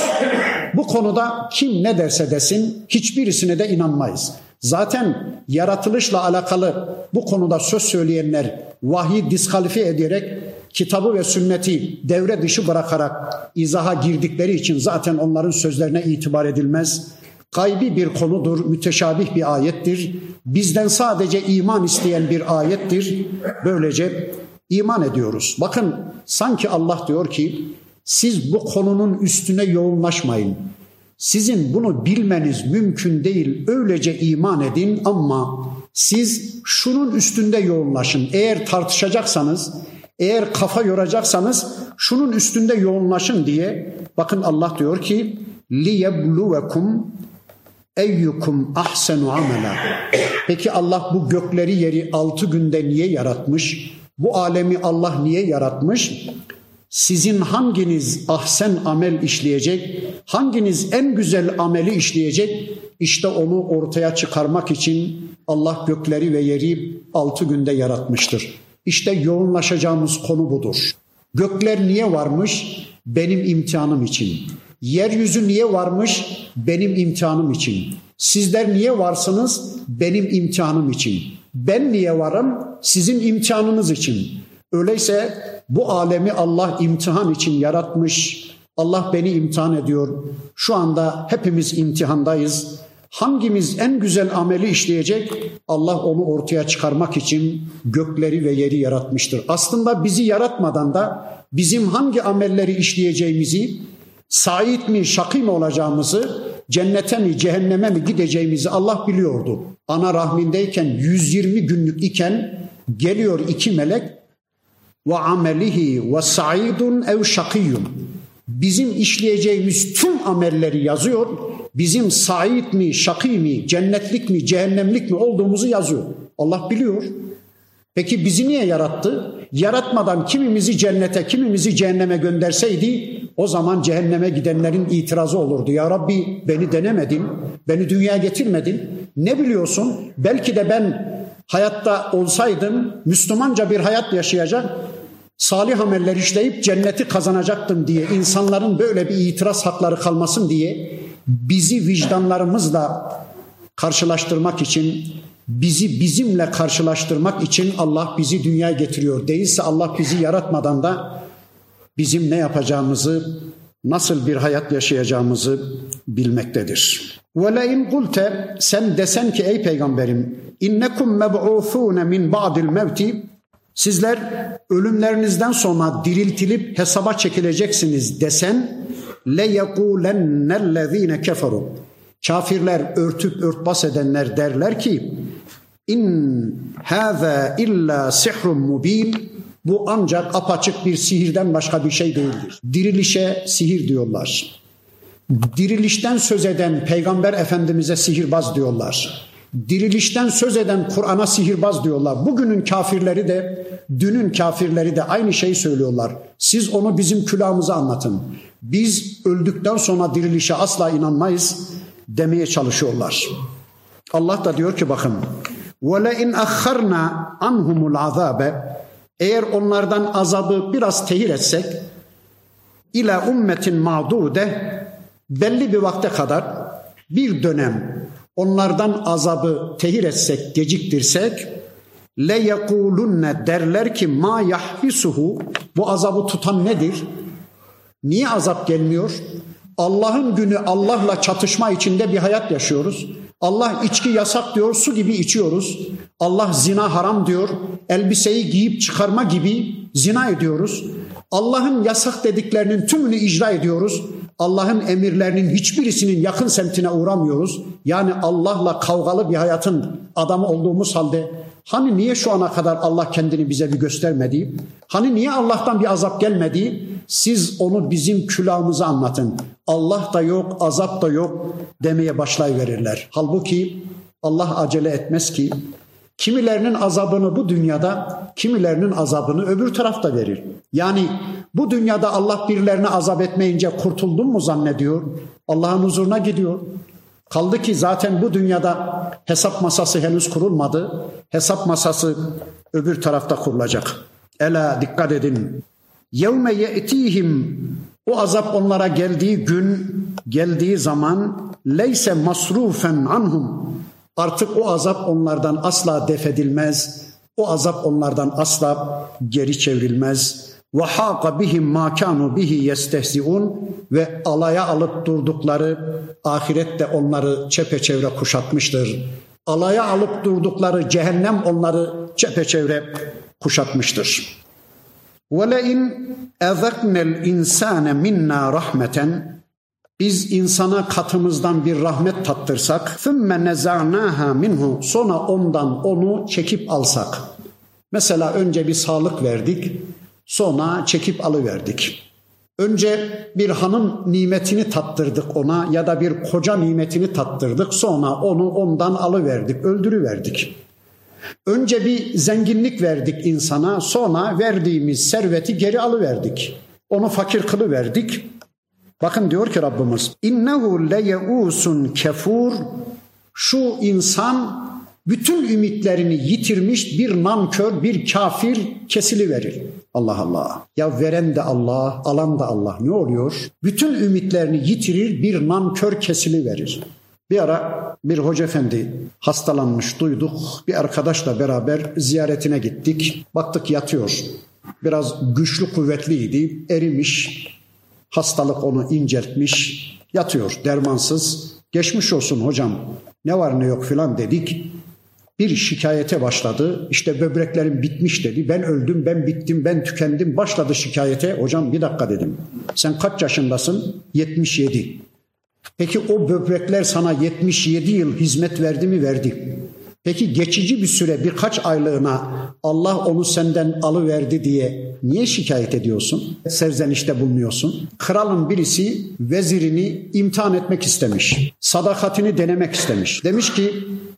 Bu konuda kim ne derse desin hiçbirisine de inanmayız. Zaten yaratılışla alakalı bu konuda söz söyleyenler vahiy diskalifiye ederek kitabı ve sünneti devre dışı bırakarak izaha girdikleri için zaten onların sözlerine itibar edilmez. Gaybi bir konudur, müteşabih bir ayettir. Bizden sadece iman isteyen bir ayettir. Böylece iman ediyoruz. Bakın sanki Allah diyor ki siz bu konunun üstüne yoğunlaşmayın. Sizin bunu bilmeniz mümkün değil. Öylece iman edin ama siz şunun üstünde yoğunlaşın. Eğer tartışacaksanız, eğer kafa yoracaksanız şunun üstünde yoğunlaşın diye bakın Allah diyor ki liyebluvekum eyyukum ahsenu amela. Peki Allah bu gökleri yeri altı günde niye yaratmış? Bu alemi Allah niye yaratmış? Sizin hanginiz ahsen amel işleyecek, hanginiz en güzel ameli işleyecek? İşte onu ortaya çıkarmak için Allah gökleri ve yeri altı günde yaratmıştır. İşte yoğunlaşacağımız konu budur. Gökler niye varmış? Benim imtihanım için. Yeryüzü niye varmış? Benim imtihanım için. Sizler niye varsınız? Benim imtihanım için. Ben niye varım? Sizin imtihanınız için. Öyleyse bu alemi Allah imtihan için yaratmış. Allah beni imtihan ediyor. Şu anda hepimiz imtihandayız. Hangimiz en güzel ameli işleyecek? Allah onu ortaya çıkarmak için gökleri ve yeri yaratmıştır. Aslında bizi yaratmadan da bizim hangi amelleri işleyeceğimizi, sait mi, şakî mi olacağımızı, cennete mi, cehenneme mi gideceğimizi Allah biliyordu. Ana rahmindeyken 120 günlük iken geliyor iki melek ve amelihi ve saidun ev şakiyun. bizim işleyeceğimiz tüm amelleri yazıyor. Bizim sait mi, şakî mi, cennetlik mi, cehennemlik mi olduğumuzu yazıyor. Allah biliyor. Peki bizi niye yarattı? Yaratmadan kimimizi cennete, kimimizi cehenneme gönderseydi o zaman cehenneme gidenlerin itirazı olurdu. Ya Rabbi beni denemedin, beni dünyaya getirmedin. Ne biliyorsun? Belki de ben hayatta olsaydım Müslümanca bir hayat yaşayacak, salih ameller işleyip cenneti kazanacaktım diye insanların böyle bir itiraz hakları kalmasın diye bizi vicdanlarımızla karşılaştırmak için bizi bizimle karşılaştırmak için Allah bizi dünyaya getiriyor. Değilse Allah bizi yaratmadan da bizim ne yapacağımızı, nasıl bir hayat yaşayacağımızı bilmektedir. Ve la in kulte sen desen ki ey peygamberim innekum meb'ûthûne min ba'dil mevti sizler ölümlerinizden sonra diriltilip hesaba çekileceksiniz desen le yekulennellezîne keferu Kafirler örtüp örtbas edenler derler ki in hâzâ illa sihrun mubin bu ancak apaçık bir sihirden başka bir şey değildir. Dirilişe sihir diyorlar. Dirilişten söz eden Peygamber Efendimiz'e sihirbaz diyorlar. Dirilişten söz eden Kur'an'a sihirbaz diyorlar. Bugünün kafirleri de, dünün kafirleri de aynı şeyi söylüyorlar. Siz onu bizim külahımıza anlatın. Biz öldükten sonra dirilişe asla inanmayız demeye çalışıyorlar. Allah da diyor ki bakın وَلَاِنْ اَخَّرْنَا عَنْهُمُ الْعَذَابَ Eğer onlardan azabı biraz tehir etsek ila ummetin mağdude belli bir vakte kadar bir dönem onlardan azabı tehir etsek, geciktirsek le yekulunne derler ki ma yahbisuhu bu azabı tutan nedir? Niye azap gelmiyor? Allah'ın günü Allah'la çatışma içinde bir hayat yaşıyoruz. Allah içki yasak diyor, su gibi içiyoruz. Allah zina haram diyor, elbiseyi giyip çıkarma gibi zina ediyoruz. Allah'ın yasak dediklerinin tümünü icra ediyoruz. Allah'ın emirlerinin hiçbirisinin yakın semtine uğramıyoruz. Yani Allah'la kavgalı bir hayatın adamı olduğumuz halde hani niye şu ana kadar Allah kendini bize bir göstermedi? Hani niye Allah'tan bir azap gelmedi? Siz onu bizim külahımıza anlatın. Allah da yok, azap da yok demeye başlayıverirler. Halbuki Allah acele etmez ki kimilerinin azabını bu dünyada, kimilerinin azabını öbür tarafta verir. Yani bu dünyada Allah birilerine azap etmeyince kurtuldun mu zannediyor? Allah'ın huzuruna gidiyor. Kaldı ki zaten bu dünyada hesap masası henüz kurulmadı. Hesap masası öbür tarafta kurulacak. Ela dikkat edin. Yevme ye'tihim o azap onlara geldiği gün, geldiği zaman leyse masrufen anhum. Artık o azap onlardan asla defedilmez. O azap onlardan asla geri çevrilmez. Ve haqa bihim ma kanu bihi yestehziun ve alaya alıp durdukları ahirette onları çepeçevre kuşatmıştır. Alaya alıp durdukları cehennem onları çepeçevre kuşatmıştır. Ve le in ezeknel insane minna rahmeten Biz insana katımızdan bir rahmet tattırsak ثُمَّ نَزَعْنَاهَا minhu Sonra ondan onu çekip alsak. Mesela önce bir sağlık verdik, sonra çekip alıverdik. Önce bir hanım nimetini tattırdık ona ya da bir koca nimetini tattırdık sonra onu ondan alıverdik, öldürüverdik. Önce bir zenginlik verdik insana, sonra verdiğimiz serveti geri alıverdik. Onu fakir kılıverdik. Bakın diyor ki Rabbimiz, innehu leyeusun kefur. Şu insan bütün ümitlerini yitirmiş bir nankör, bir kafir kesili verir. Allah Allah. Ya veren de Allah, alan da Allah. Ne oluyor? Bütün ümitlerini yitirir, bir nankör kesili verir. Bir ara bir hoca efendi hastalanmış duyduk. Bir arkadaşla beraber ziyaretine gittik. Baktık yatıyor. Biraz güçlü kuvvetliydi. Erimiş. Hastalık onu inceltmiş. Yatıyor dermansız. Geçmiş olsun hocam. Ne var ne yok filan dedik. Bir şikayete başladı. İşte böbreklerim bitmiş dedi. Ben öldüm, ben bittim, ben tükendim. Başladı şikayete. Hocam bir dakika dedim. Sen kaç yaşındasın? 77. Peki o böbrekler sana 77 yıl hizmet verdi mi? Verdi. Peki geçici bir süre birkaç aylığına Allah onu senden alıverdi diye niye şikayet ediyorsun? Serzenişte bulunuyorsun. Kralın birisi vezirini imtihan etmek istemiş. Sadakatini denemek istemiş. Demiş ki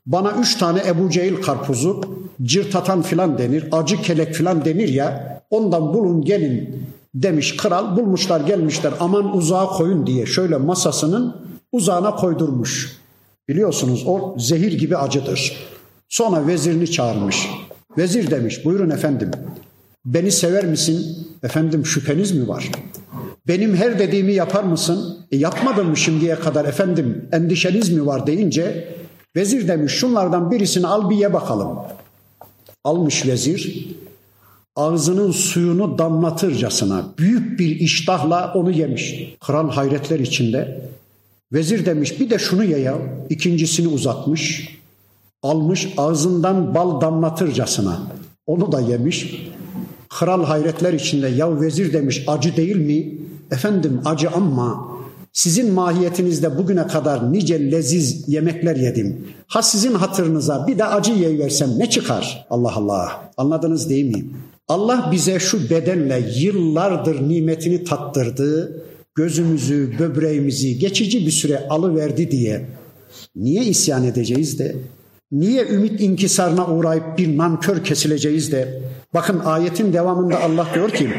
bana üç tane Ebu Cehil karpuzu cırtatan filan denir, acı kelek filan denir ya ondan bulun gelin demiş kral. Bulmuşlar gelmişler aman uzağa koyun diye şöyle masasının uzağına koydurmuş. Biliyorsunuz o zehir gibi acıdır. Sonra vezirini çağırmış. Vezir demiş buyurun efendim beni sever misin? Efendim şüpheniz mi var? Benim her dediğimi yapar mısın? E, yapmadım mı şimdiye kadar efendim endişeniz mi var deyince vezir demiş şunlardan birisini al bir ye bakalım. Almış vezir ağzının suyunu damlatırcasına büyük bir iştahla onu yemiş. Kral hayretler içinde. Vezir demiş bir de şunu ye ya. İkincisini uzatmış almış ağzından bal damlatırcasına. Onu da yemiş. Kral hayretler içinde ya vezir demiş acı değil mi? Efendim acı ama sizin mahiyetinizde bugüne kadar nice leziz yemekler yedim. Ha sizin hatırınıza bir de acı yiyiversem ne çıkar? Allah Allah. Anladınız değil mi? Allah bize şu bedenle yıllardır nimetini tattırdı. Gözümüzü, böbreğimizi geçici bir süre alıverdi diye niye isyan edeceğiz de Niye ümit inkisarına uğrayıp bir nankör kesileceğiz de bakın ayetin devamında Allah diyor ki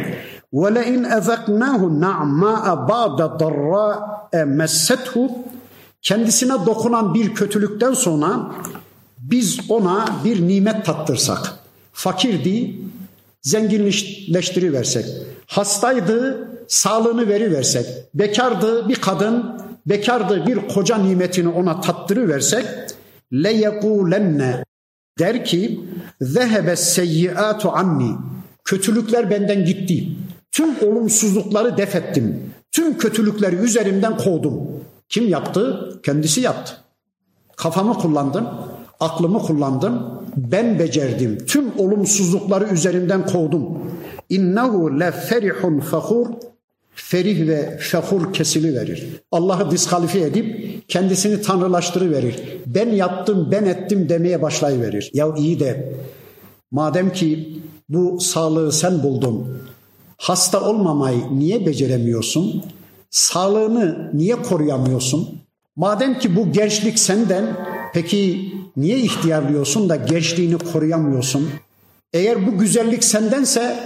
وَلَاِنْ اَذَقْنَاهُ نَعْمَاءَ بَعْدَ ضَرَّاءَ مَسَّتْهُ Kendisine dokunan bir kötülükten sonra biz ona bir nimet tattırsak, fakirdi, zenginleştiriversek, hastaydı, sağlığını veriversek, bekardı bir kadın, bekardı bir koca nimetini ona tattırıversek, le yekulenne der ki zehebe seyyiatu anni kötülükler benden gitti. Tüm olumsuzlukları def ettim. Tüm kötülükleri üzerimden kovdum. Kim yaptı? Kendisi yaptı. Kafamı kullandım, aklımı kullandım, ben becerdim. Tüm olumsuzlukları üzerimden kovdum. İnnehu le ferihun fakhur ferih ve fehur kesili verir. Allah'ı diskalifiye edip kendisini tanrılaştırıverir. Ben yaptım, ben ettim demeye başlayıverir. Ya iyi de madem ki bu sağlığı sen buldun, hasta olmamayı niye beceremiyorsun? Sağlığını niye koruyamıyorsun? Madem ki bu gençlik senden, peki niye ihtiyarlıyorsun da gençliğini koruyamıyorsun? Eğer bu güzellik sendense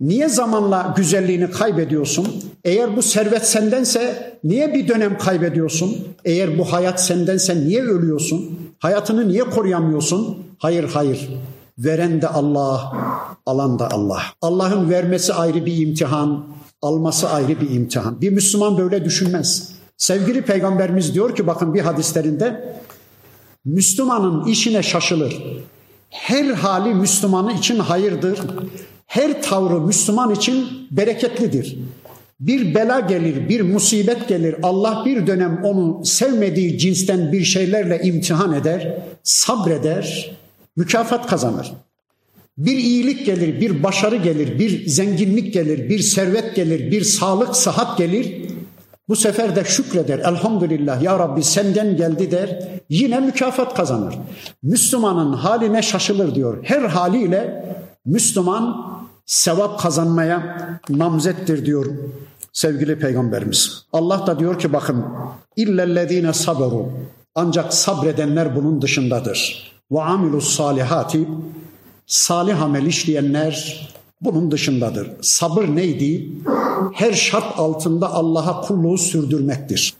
Niye zamanla güzelliğini kaybediyorsun? Eğer bu servet sendense niye bir dönem kaybediyorsun? Eğer bu hayat sendense niye ölüyorsun? Hayatını niye koruyamıyorsun? Hayır hayır. Veren de Allah, alan da Allah. Allah'ın vermesi ayrı bir imtihan, alması ayrı bir imtihan. Bir Müslüman böyle düşünmez. Sevgili peygamberimiz diyor ki bakın bir hadislerinde Müslümanın işine şaşılır. Her hali Müslümanı için hayırdır her tavrı Müslüman için bereketlidir. Bir bela gelir, bir musibet gelir. Allah bir dönem onu sevmediği cinsten bir şeylerle imtihan eder, sabreder, mükafat kazanır. Bir iyilik gelir, bir başarı gelir, bir zenginlik gelir, bir servet gelir, bir sağlık, sıhhat gelir. Bu sefer de şükreder. Elhamdülillah ya Rabbi senden geldi der. Yine mükafat kazanır. Müslümanın haline şaşılır diyor. Her haliyle Müslüman sevap kazanmaya namzettir diyor sevgili peygamberimiz. Allah da diyor ki bakın illellezine saberu ancak sabredenler bunun dışındadır. Ve amilus salihati salih amel işleyenler bunun dışındadır. Sabır neydi? Her şart altında Allah'a kulluğu sürdürmektir.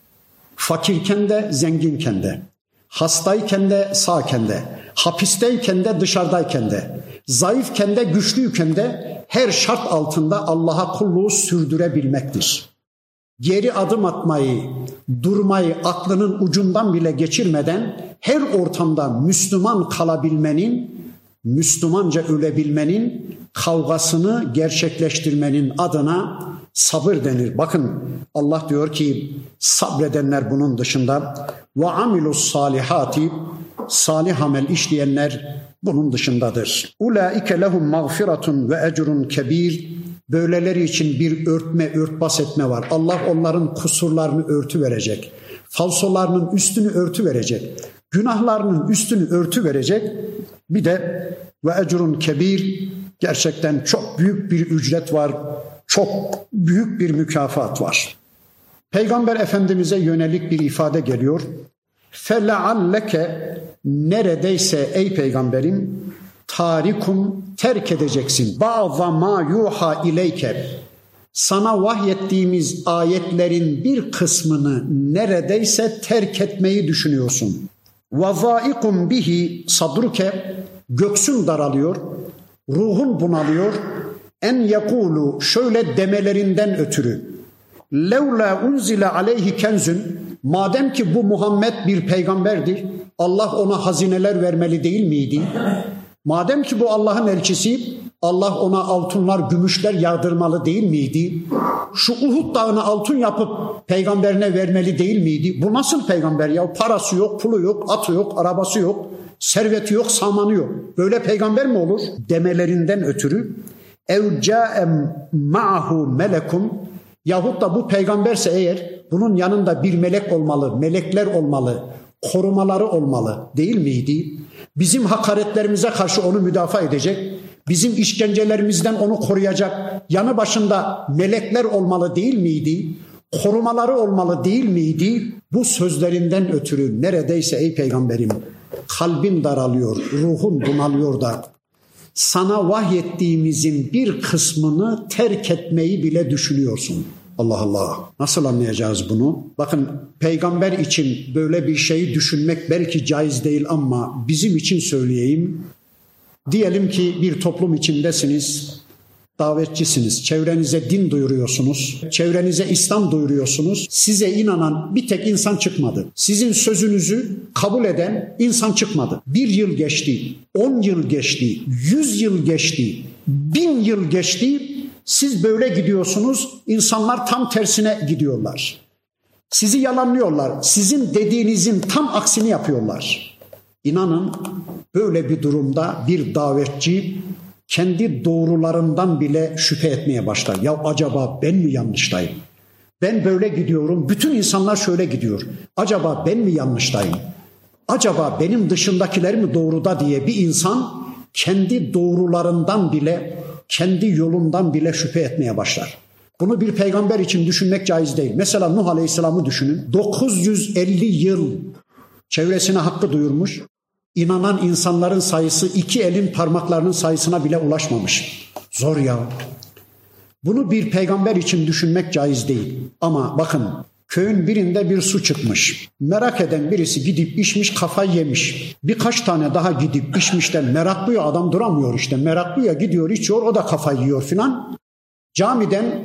Fakirken de zenginken de, hastayken de sağken de, hapisteyken de dışarıdayken de, zayıfken de güçlüyken de her şart altında Allah'a kulluğu sürdürebilmektir. Geri adım atmayı, durmayı aklının ucundan bile geçirmeden her ortamda Müslüman kalabilmenin, Müslümanca ölebilmenin, kavgasını gerçekleştirmenin adına sabır denir. Bakın Allah diyor ki sabredenler bunun dışında ve amilus salihati salih amel işleyenler bunun dışındadır. Ulaike lehum mağfiratun ve ecrun kebir. Böyleleri için bir örtme, örtbas etme var. Allah onların kusurlarını örtü verecek. Falsolarının üstünü örtü verecek. Günahlarının üstünü örtü verecek. Bir de ve ecrun kebir gerçekten çok büyük bir ücret var. Çok büyük bir mükafat var. Peygamber Efendimiz'e yönelik bir ifade geliyor. Felealleke neredeyse ey peygamberim tarikum terk edeceksin. Bazı ma yuha ileyke sana vahyettiğimiz ayetlerin bir kısmını neredeyse terk etmeyi düşünüyorsun. Vazaikum bihi sadruke göksün daralıyor, ruhun bunalıyor. En yakulu şöyle demelerinden ötürü. Levla unzile aleyhi kenzün madem ki bu Muhammed bir peygamberdir Allah ona hazineler vermeli değil miydi? Madem ki bu Allah'ın elçisi Allah ona altınlar, gümüşler yağdırmalı değil miydi? Şu Uhud dağını altın yapıp peygamberine vermeli değil miydi? Bu nasıl peygamber ya? Parası yok, pulu yok, atı yok, arabası yok, serveti yok, samanı yok. Böyle peygamber mi olur? Demelerinden ötürü ev ca'em ma'hu melekum yahut da bu peygamberse eğer bunun yanında bir melek olmalı, melekler olmalı, korumaları olmalı değil miydi? Bizim hakaretlerimize karşı onu müdafaa edecek, bizim işkencelerimizden onu koruyacak yanı başında melekler olmalı değil miydi? Korumaları olmalı değil miydi? Bu sözlerinden ötürü neredeyse ey peygamberim kalbin daralıyor, ruhun bunalıyor da sana vahyettiğimizin bir kısmını terk etmeyi bile düşünüyorsun. Allah Allah. Nasıl anlayacağız bunu? Bakın peygamber için böyle bir şeyi düşünmek belki caiz değil ama bizim için söyleyeyim. Diyelim ki bir toplum içindesiniz, davetçisiniz, çevrenize din duyuruyorsunuz, çevrenize İslam duyuruyorsunuz. Size inanan bir tek insan çıkmadı. Sizin sözünüzü kabul eden insan çıkmadı. Bir yıl geçti, on yıl geçti, yüz yıl geçti, bin yıl geçti. Siz böyle gidiyorsunuz, insanlar tam tersine gidiyorlar. Sizi yalanlıyorlar. Sizin dediğinizin tam aksini yapıyorlar. İnanın böyle bir durumda bir davetçi kendi doğrularından bile şüphe etmeye başlar. Ya acaba ben mi yanlıştayım? Ben böyle gidiyorum, bütün insanlar şöyle gidiyor. Acaba ben mi yanlıştayım? Acaba benim dışındakiler mi doğruda diye bir insan kendi doğrularından bile, kendi yolundan bile şüphe etmeye başlar. Bunu bir peygamber için düşünmek caiz değil. Mesela Nuh Aleyhisselam'ı düşünün. 950 yıl çevresine hakkı duyurmuş inanan insanların sayısı iki elin parmaklarının sayısına bile ulaşmamış. Zor ya. Bunu bir peygamber için düşünmek caiz değil. Ama bakın köyün birinde bir su çıkmış. Merak eden birisi gidip içmiş kafayı yemiş. Birkaç tane daha gidip içmişten meraklı ya adam duramıyor işte. Meraklı ya gidiyor içiyor o da kafayı yiyor filan. Camiden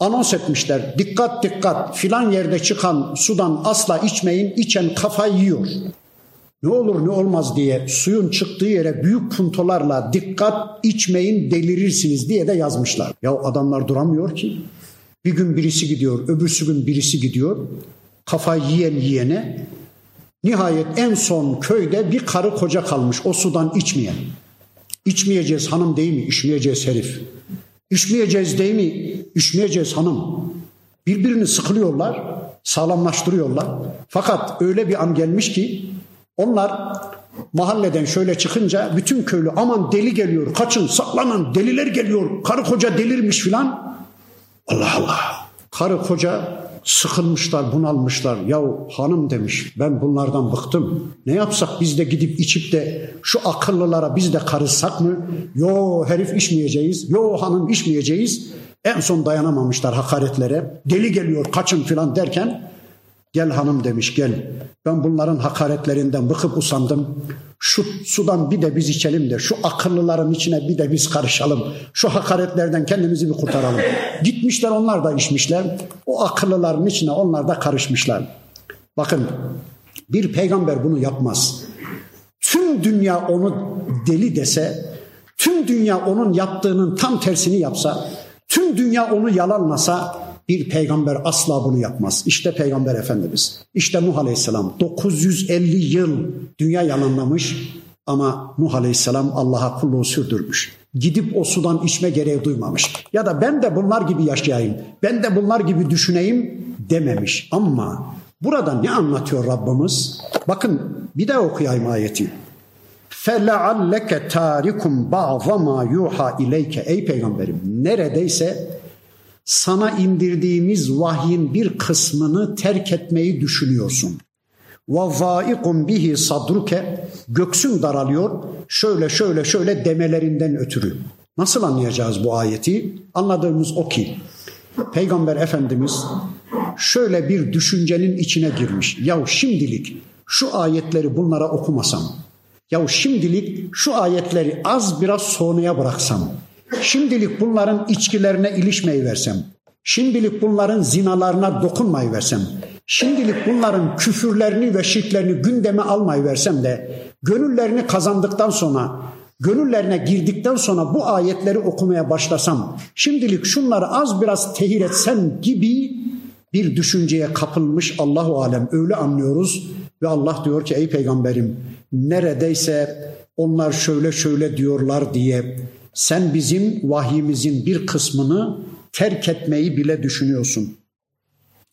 anons etmişler. Dikkat dikkat filan yerde çıkan sudan asla içmeyin. içen kafayı yiyor ne olur ne olmaz diye suyun çıktığı yere büyük puntolarla dikkat içmeyin delirirsiniz diye de yazmışlar. Ya adamlar duramıyor ki. Bir gün birisi gidiyor, öbürsü gün birisi gidiyor. Kafa yiyen yiyene. Nihayet en son köyde bir karı koca kalmış o sudan içmeyen. İçmeyeceğiz hanım değil mi? İçmeyeceğiz herif. İçmeyeceğiz değil mi? İçmeyeceğiz hanım. Birbirini sıkılıyorlar, sağlamlaştırıyorlar. Fakat öyle bir an gelmiş ki onlar mahalleden şöyle çıkınca bütün köylü aman deli geliyor, kaçın, saklanın, deliler geliyor, karı koca delirmiş filan. Allah Allah. Karı koca sıkılmışlar, bunalmışlar. Yahu hanım demiş ben bunlardan bıktım. Ne yapsak biz de gidip içip de şu akıllılara biz de karışsak mı? Yo herif içmeyeceğiz. Yo hanım içmeyeceğiz. En son dayanamamışlar hakaretlere. Deli geliyor kaçın filan derken Gel hanım demiş gel. Ben bunların hakaretlerinden bıkıp usandım. Şu sudan bir de biz içelim de şu akıllıların içine bir de biz karışalım. Şu hakaretlerden kendimizi bir kurtaralım. Gitmişler onlar da içmişler. O akıllıların içine onlar da karışmışlar. Bakın bir peygamber bunu yapmaz. Tüm dünya onu deli dese, tüm dünya onun yaptığının tam tersini yapsa, tüm dünya onu yalanlasa bir peygamber asla bunu yapmaz. İşte peygamber efendimiz. İşte Nuh Aleyhisselam 950 yıl dünya yalanlamış ama Nuh Aleyhisselam Allah'a kulluğu sürdürmüş. Gidip o sudan içme gereği duymamış. Ya da ben de bunlar gibi yaşayayım, ben de bunlar gibi düşüneyim dememiş. Ama burada ne anlatıyor Rabbimiz? Bakın Bir de okuyayım ayeti. فَلَعَلَّكَ تَارِكُمْ بَعْضَ مَا يُوحَى اِلَيْكَ Ey peygamberim neredeyse sana indirdiğimiz vahyin bir kısmını terk etmeyi düşünüyorsun. وَظَائِقٌ bihi sadruke Göksün daralıyor şöyle şöyle şöyle demelerinden ötürü. Nasıl anlayacağız bu ayeti? Anladığımız o ki Peygamber Efendimiz şöyle bir düşüncenin içine girmiş. Ya şimdilik şu ayetleri bunlara okumasam, ya şimdilik şu ayetleri az biraz sonraya bıraksam, şimdilik bunların içkilerine ilişmeyi versem, şimdilik bunların zinalarına dokunmayı versem, şimdilik bunların küfürlerini ve şirklerini gündeme almayı versem de gönüllerini kazandıktan sonra gönüllerine girdikten sonra bu ayetleri okumaya başlasam, şimdilik şunları az biraz tehir etsem gibi bir düşünceye kapılmış Allahu alem. Öyle anlıyoruz ve Allah diyor ki ey peygamberim neredeyse onlar şöyle şöyle diyorlar diye sen bizim vahyimizin bir kısmını terk etmeyi bile düşünüyorsun.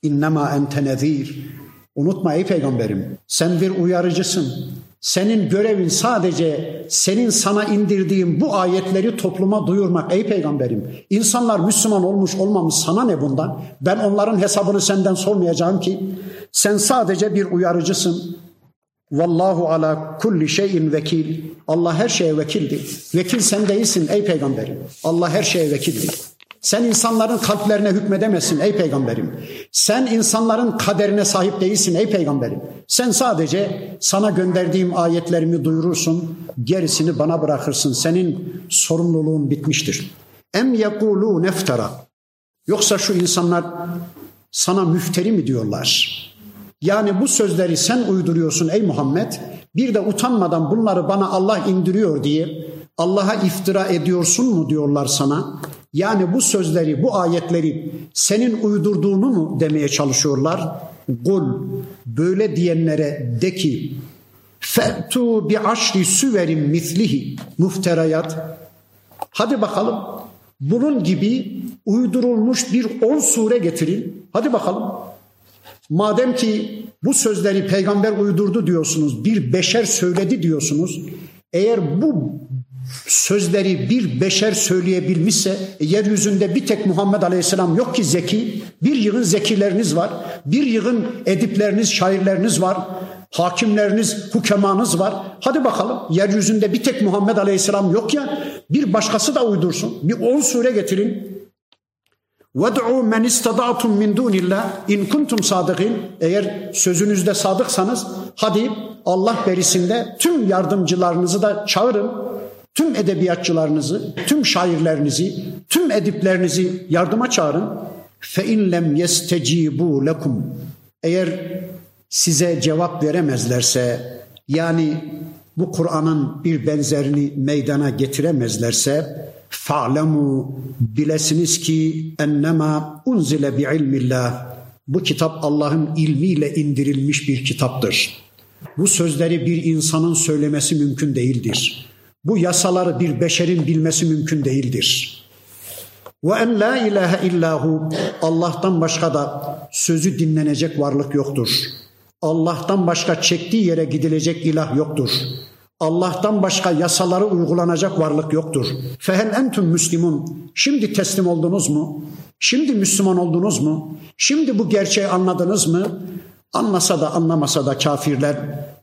İnnemâ ente nezîr. Unutma ey peygamberim sen bir uyarıcısın. Senin görevin sadece senin sana indirdiğim bu ayetleri topluma duyurmak ey peygamberim. İnsanlar Müslüman olmuş olmamış sana ne bundan? Ben onların hesabını senden sormayacağım ki. Sen sadece bir uyarıcısın. Vallahu ala kulli şeyin vekil. Allah her şeye vekildir. Vekil sen değilsin ey peygamberim. Allah her şeye vekildir. Sen insanların kalplerine hükmedemezsin ey peygamberim. Sen insanların kaderine sahip değilsin ey peygamberim. Sen sadece sana gönderdiğim ayetlerimi duyurursun, gerisini bana bırakırsın. Senin sorumluluğun bitmiştir. Em yekulu neftara. Yoksa şu insanlar sana müfteri mi diyorlar? Yani bu sözleri sen uyduruyorsun ey Muhammed. Bir de utanmadan bunları bana Allah indiriyor diye Allah'a iftira ediyorsun mu diyorlar sana. Yani bu sözleri, bu ayetleri senin uydurduğunu mu demeye çalışıyorlar? Kul böyle diyenlere de ki fe'tu bi aşri süverin mislihi muhterayat. Hadi bakalım bunun gibi uydurulmuş bir on sure getirin. Hadi bakalım. Madem ki bu sözleri peygamber uydurdu diyorsunuz, bir beşer söyledi diyorsunuz. Eğer bu sözleri bir beşer söyleyebilmişse e, yeryüzünde bir tek Muhammed Aleyhisselam yok ki zeki. Bir yığın zekileriniz var. Bir yığın edipleriniz, şairleriniz var. Hakimleriniz, hukemanız var. Hadi bakalım yeryüzünde bir tek Muhammed Aleyhisselam yok ya bir başkası da uydursun. Bir on sure getirin. وَدْعُوا مَنْ اِسْتَدَعْتُمْ مِنْ دُونِ اللّٰهِ اِنْ كُنْتُمْ صَادِقِينَ Eğer sözünüzde sadıksanız hadi Allah berisinde tüm yardımcılarınızı da çağırın tüm edebiyatçılarınızı, tüm şairlerinizi, tüm ediplerinizi yardıma çağırın. Fe in lem yestecibu lekum. Eğer size cevap veremezlerse yani bu Kur'an'ın bir benzerini meydana getiremezlerse fa'lemu bilesiniz ki ennema unzile bi ilmillah. Bu kitap Allah'ın ilmiyle indirilmiş bir kitaptır. Bu sözleri bir insanın söylemesi mümkün değildir. Bu yasaları bir beşerin bilmesi mümkün değildir. Ve en la ilahe illahu Allah'tan başka da sözü dinlenecek varlık yoktur. Allah'tan başka çektiği yere gidilecek ilah yoktur. Allah'tan başka yasaları uygulanacak varlık yoktur. Fehel entüm müslimun. Şimdi teslim oldunuz mu? Şimdi Müslüman oldunuz mu? Şimdi bu gerçeği anladınız mı? Anlasa da anlamasa da kafirler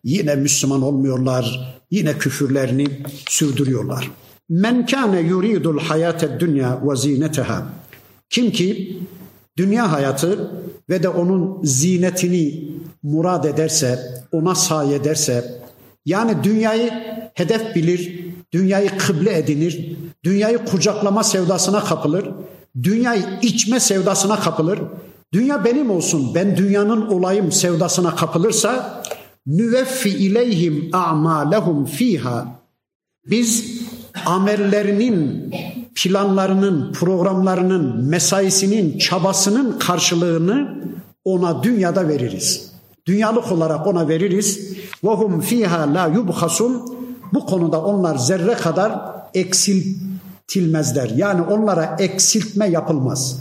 yine Müslüman olmuyorlar. Yine küfürlerini sürdürüyorlar. Men kâne yuridul hayate dünya ve zineteha. Kim ki dünya hayatı ve de onun zinetini murad ederse, ona say ederse, yani dünyayı hedef bilir, dünyayı kıble edinir, dünyayı kucaklama sevdasına kapılır, dünyayı içme sevdasına kapılır, dünya benim olsun, ben dünyanın olayım sevdasına kapılırsa nüveffi ileyhim a'malehum fiha biz amellerinin planlarının, programlarının, mesaisinin, çabasının karşılığını ona dünyada veririz. Dünyalık olarak ona veririz. Ve hum fiha la yubhasun. Bu konuda onlar zerre kadar eksiltilmezler. Yani onlara eksiltme yapılmaz.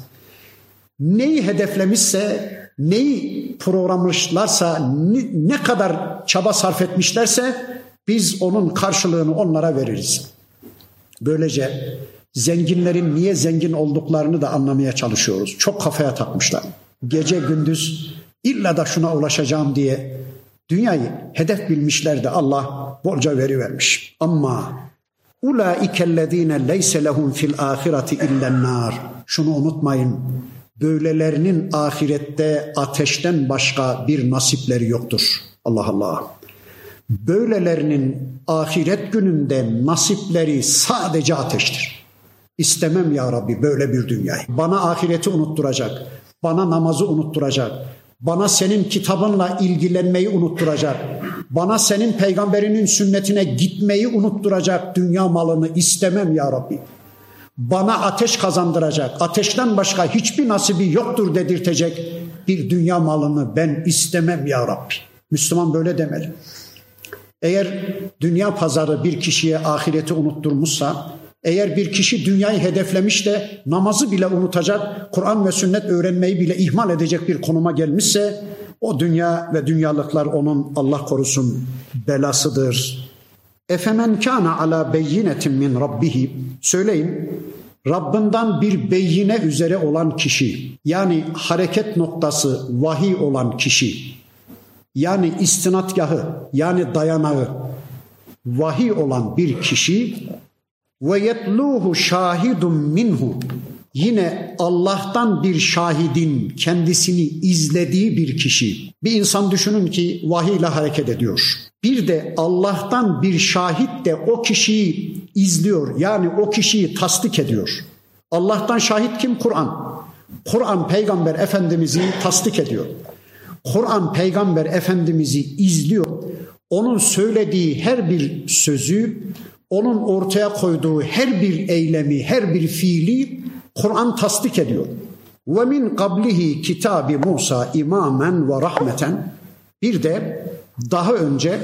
Neyi hedeflemişse neyi programlamışlarsa, ne kadar çaba sarf etmişlerse biz onun karşılığını onlara veririz. Böylece zenginlerin niye zengin olduklarını da anlamaya çalışıyoruz. Çok kafaya takmışlar. Gece gündüz illa da şuna ulaşacağım diye dünyayı hedef bilmişlerdi. Allah bolca veri vermiş. Ama ulaikellezine leyse lehum fil ahireti illen nar. Şunu unutmayın. Böylelerinin ahirette ateşten başka bir nasipleri yoktur. Allah Allah. Böylelerinin ahiret gününde nasipleri sadece ateştir. İstemem ya Rabbi böyle bir dünyayı. Bana ahireti unutturacak, bana namazı unutturacak, bana senin kitabınla ilgilenmeyi unutturacak, bana senin peygamberinin sünnetine gitmeyi unutturacak dünya malını istemem ya Rabbi. Bana ateş kazandıracak, ateşten başka hiçbir nasibi yoktur dedirtecek bir dünya malını ben istemem ya Rabbi. Müslüman böyle demeli. Eğer dünya pazarı bir kişiye ahireti unutturmuşsa, eğer bir kişi dünyayı hedeflemiş de namazı bile unutacak, Kur'an ve sünnet öğrenmeyi bile ihmal edecek bir konuma gelmişse, o dünya ve dünyalıklar onun Allah korusun belasıdır. Efemen kana ala beyinetin min rabbihi söyleyin Rabbinden bir beyine üzere olan kişi yani hareket noktası vahiy olan kişi yani istinatgahı yani dayanağı vahiy olan bir kişi ve yetluhu şahidun minhu yine Allah'tan bir şahidin kendisini izlediği bir kişi. Bir insan düşünün ki vahiy ile hareket ediyor. Bir de Allah'tan bir şahit de o kişiyi izliyor. Yani o kişiyi tasdik ediyor. Allah'tan şahit kim? Kur'an. Kur'an peygamber efendimizi tasdik ediyor. Kur'an peygamber efendimizi izliyor. Onun söylediği her bir sözü, onun ortaya koyduğu her bir eylemi, her bir fiili Kur'an tasdik ediyor. Ve min qablihi kitabi Musa imamen ve rahmeten. Bir de daha önce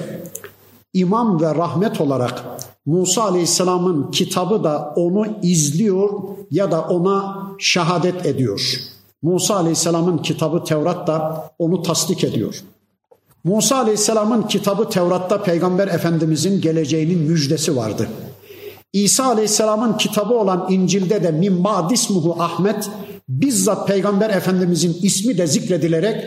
imam ve rahmet olarak Musa Aleyhisselam'ın kitabı da onu izliyor ya da ona şehadet ediyor. Musa Aleyhisselam'ın kitabı Tevrat da onu tasdik ediyor. Musa Aleyhisselam'ın kitabı Tevrat'ta Peygamber Efendimizin geleceğinin müjdesi vardı. İsa Aleyhisselam'ın kitabı olan İncil'de de min ismuhu Ahmet bizzat Peygamber Efendimizin ismi de zikredilerek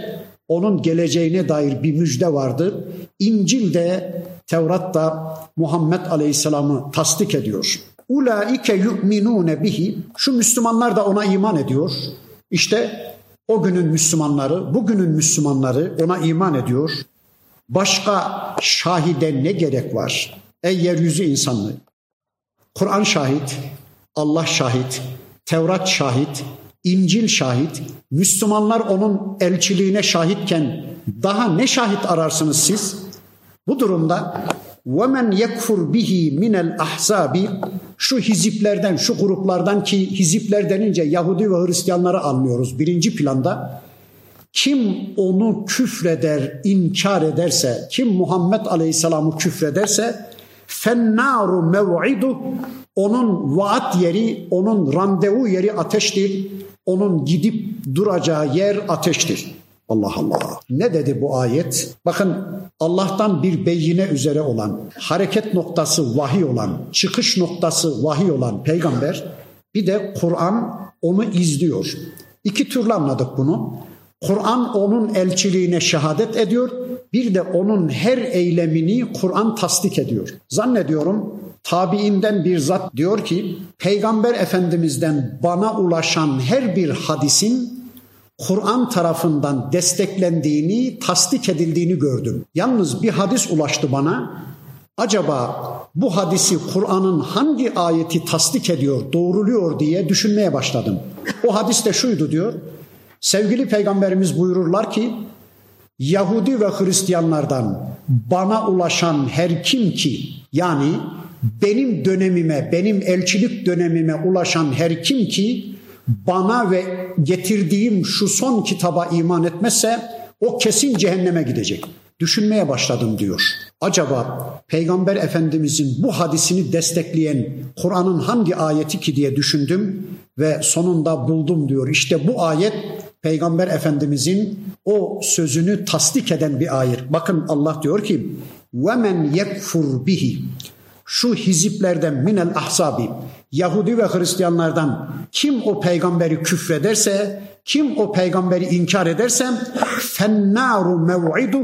onun geleceğine dair bir müjde vardı. İncil'de Tevrat'ta Muhammed Aleyhisselam'ı tasdik ediyor. Ulaike yu'minune bihi şu Müslümanlar da ona iman ediyor. İşte o günün Müslümanları, bugünün Müslümanları ona iman ediyor. Başka şahide ne gerek var? Ey yeryüzü insanlığı. Kur'an şahit, Allah şahit, Tevrat şahit, İncil şahit, Müslümanlar onun elçiliğine şahitken daha ne şahit ararsınız siz? Bu durumda وَمَنْ يَكْفُرْ bihi minel ahzabi şu hiziplerden, şu gruplardan ki hizipler denince Yahudi ve Hristiyanları anlıyoruz birinci planda. Kim onu küfreder, inkar ederse, kim Muhammed Aleyhisselam'ı küfrederse fennaru mev'idu onun vaat yeri, onun randevu yeri ateştir. Onun gidip duracağı yer ateştir. Allah Allah. Ne dedi bu ayet? Bakın Allah'tan bir beyine üzere olan, hareket noktası vahiy olan, çıkış noktası vahiy olan peygamber bir de Kur'an onu izliyor. İki türlü anladık bunu. Kur'an onun elçiliğine şehadet ediyor. Bir de onun her eylemini Kur'an tasdik ediyor. Zannediyorum tabiinden bir zat diyor ki Peygamber Efendimiz'den bana ulaşan her bir hadisin Kur'an tarafından desteklendiğini, tasdik edildiğini gördüm. Yalnız bir hadis ulaştı bana. Acaba bu hadisi Kur'an'ın hangi ayeti tasdik ediyor, doğruluyor diye düşünmeye başladım. O hadis de şuydu diyor. Sevgili peygamberimiz buyururlar ki Yahudi ve Hristiyanlardan bana ulaşan her kim ki yani benim dönemime, benim elçilik dönemime ulaşan her kim ki bana ve getirdiğim şu son kitaba iman etmezse o kesin cehenneme gidecek. Düşünmeye başladım diyor. Acaba Peygamber Efendimizin bu hadisini destekleyen Kur'an'ın hangi ayeti ki diye düşündüm ve sonunda buldum diyor. İşte bu ayet Peygamber Efendimizin o sözünü tasdik eden bir ayet. Bakın Allah diyor ki: "Ve men yekfur bihi şu hiziplerden minel ahsabi Yahudi ve Hristiyanlardan kim o peygamberi küfrederse kim o peygamberi inkar ederse fennaru mev'idu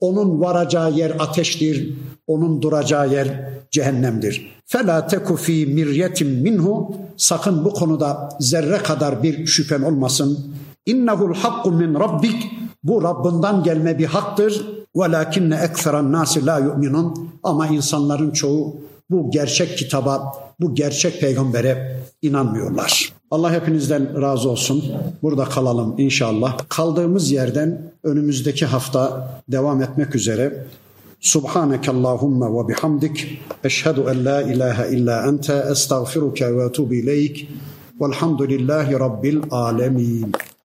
onun varacağı yer ateştir onun duracağı yer cehennemdir. Fela teku fi miryetin minhu sakın bu konuda zerre kadar bir şüphen olmasın. İnnehul hakku min rabbik bu Rabbinden gelme bir haktır. Velakinne ekseran nasi la yu'minun ama insanların çoğu bu gerçek kitaba, bu gerçek peygambere inanmıyorlar. Allah hepinizden razı olsun. Burada kalalım inşallah. Kaldığımız yerden önümüzdeki hafta devam etmek üzere. Subhaneke Allahumma ve bihamdik. Eşhedü en la ilahe illa ente estağfiruke ve etubu ileyk. Velhamdülillahi Rabbil alemin.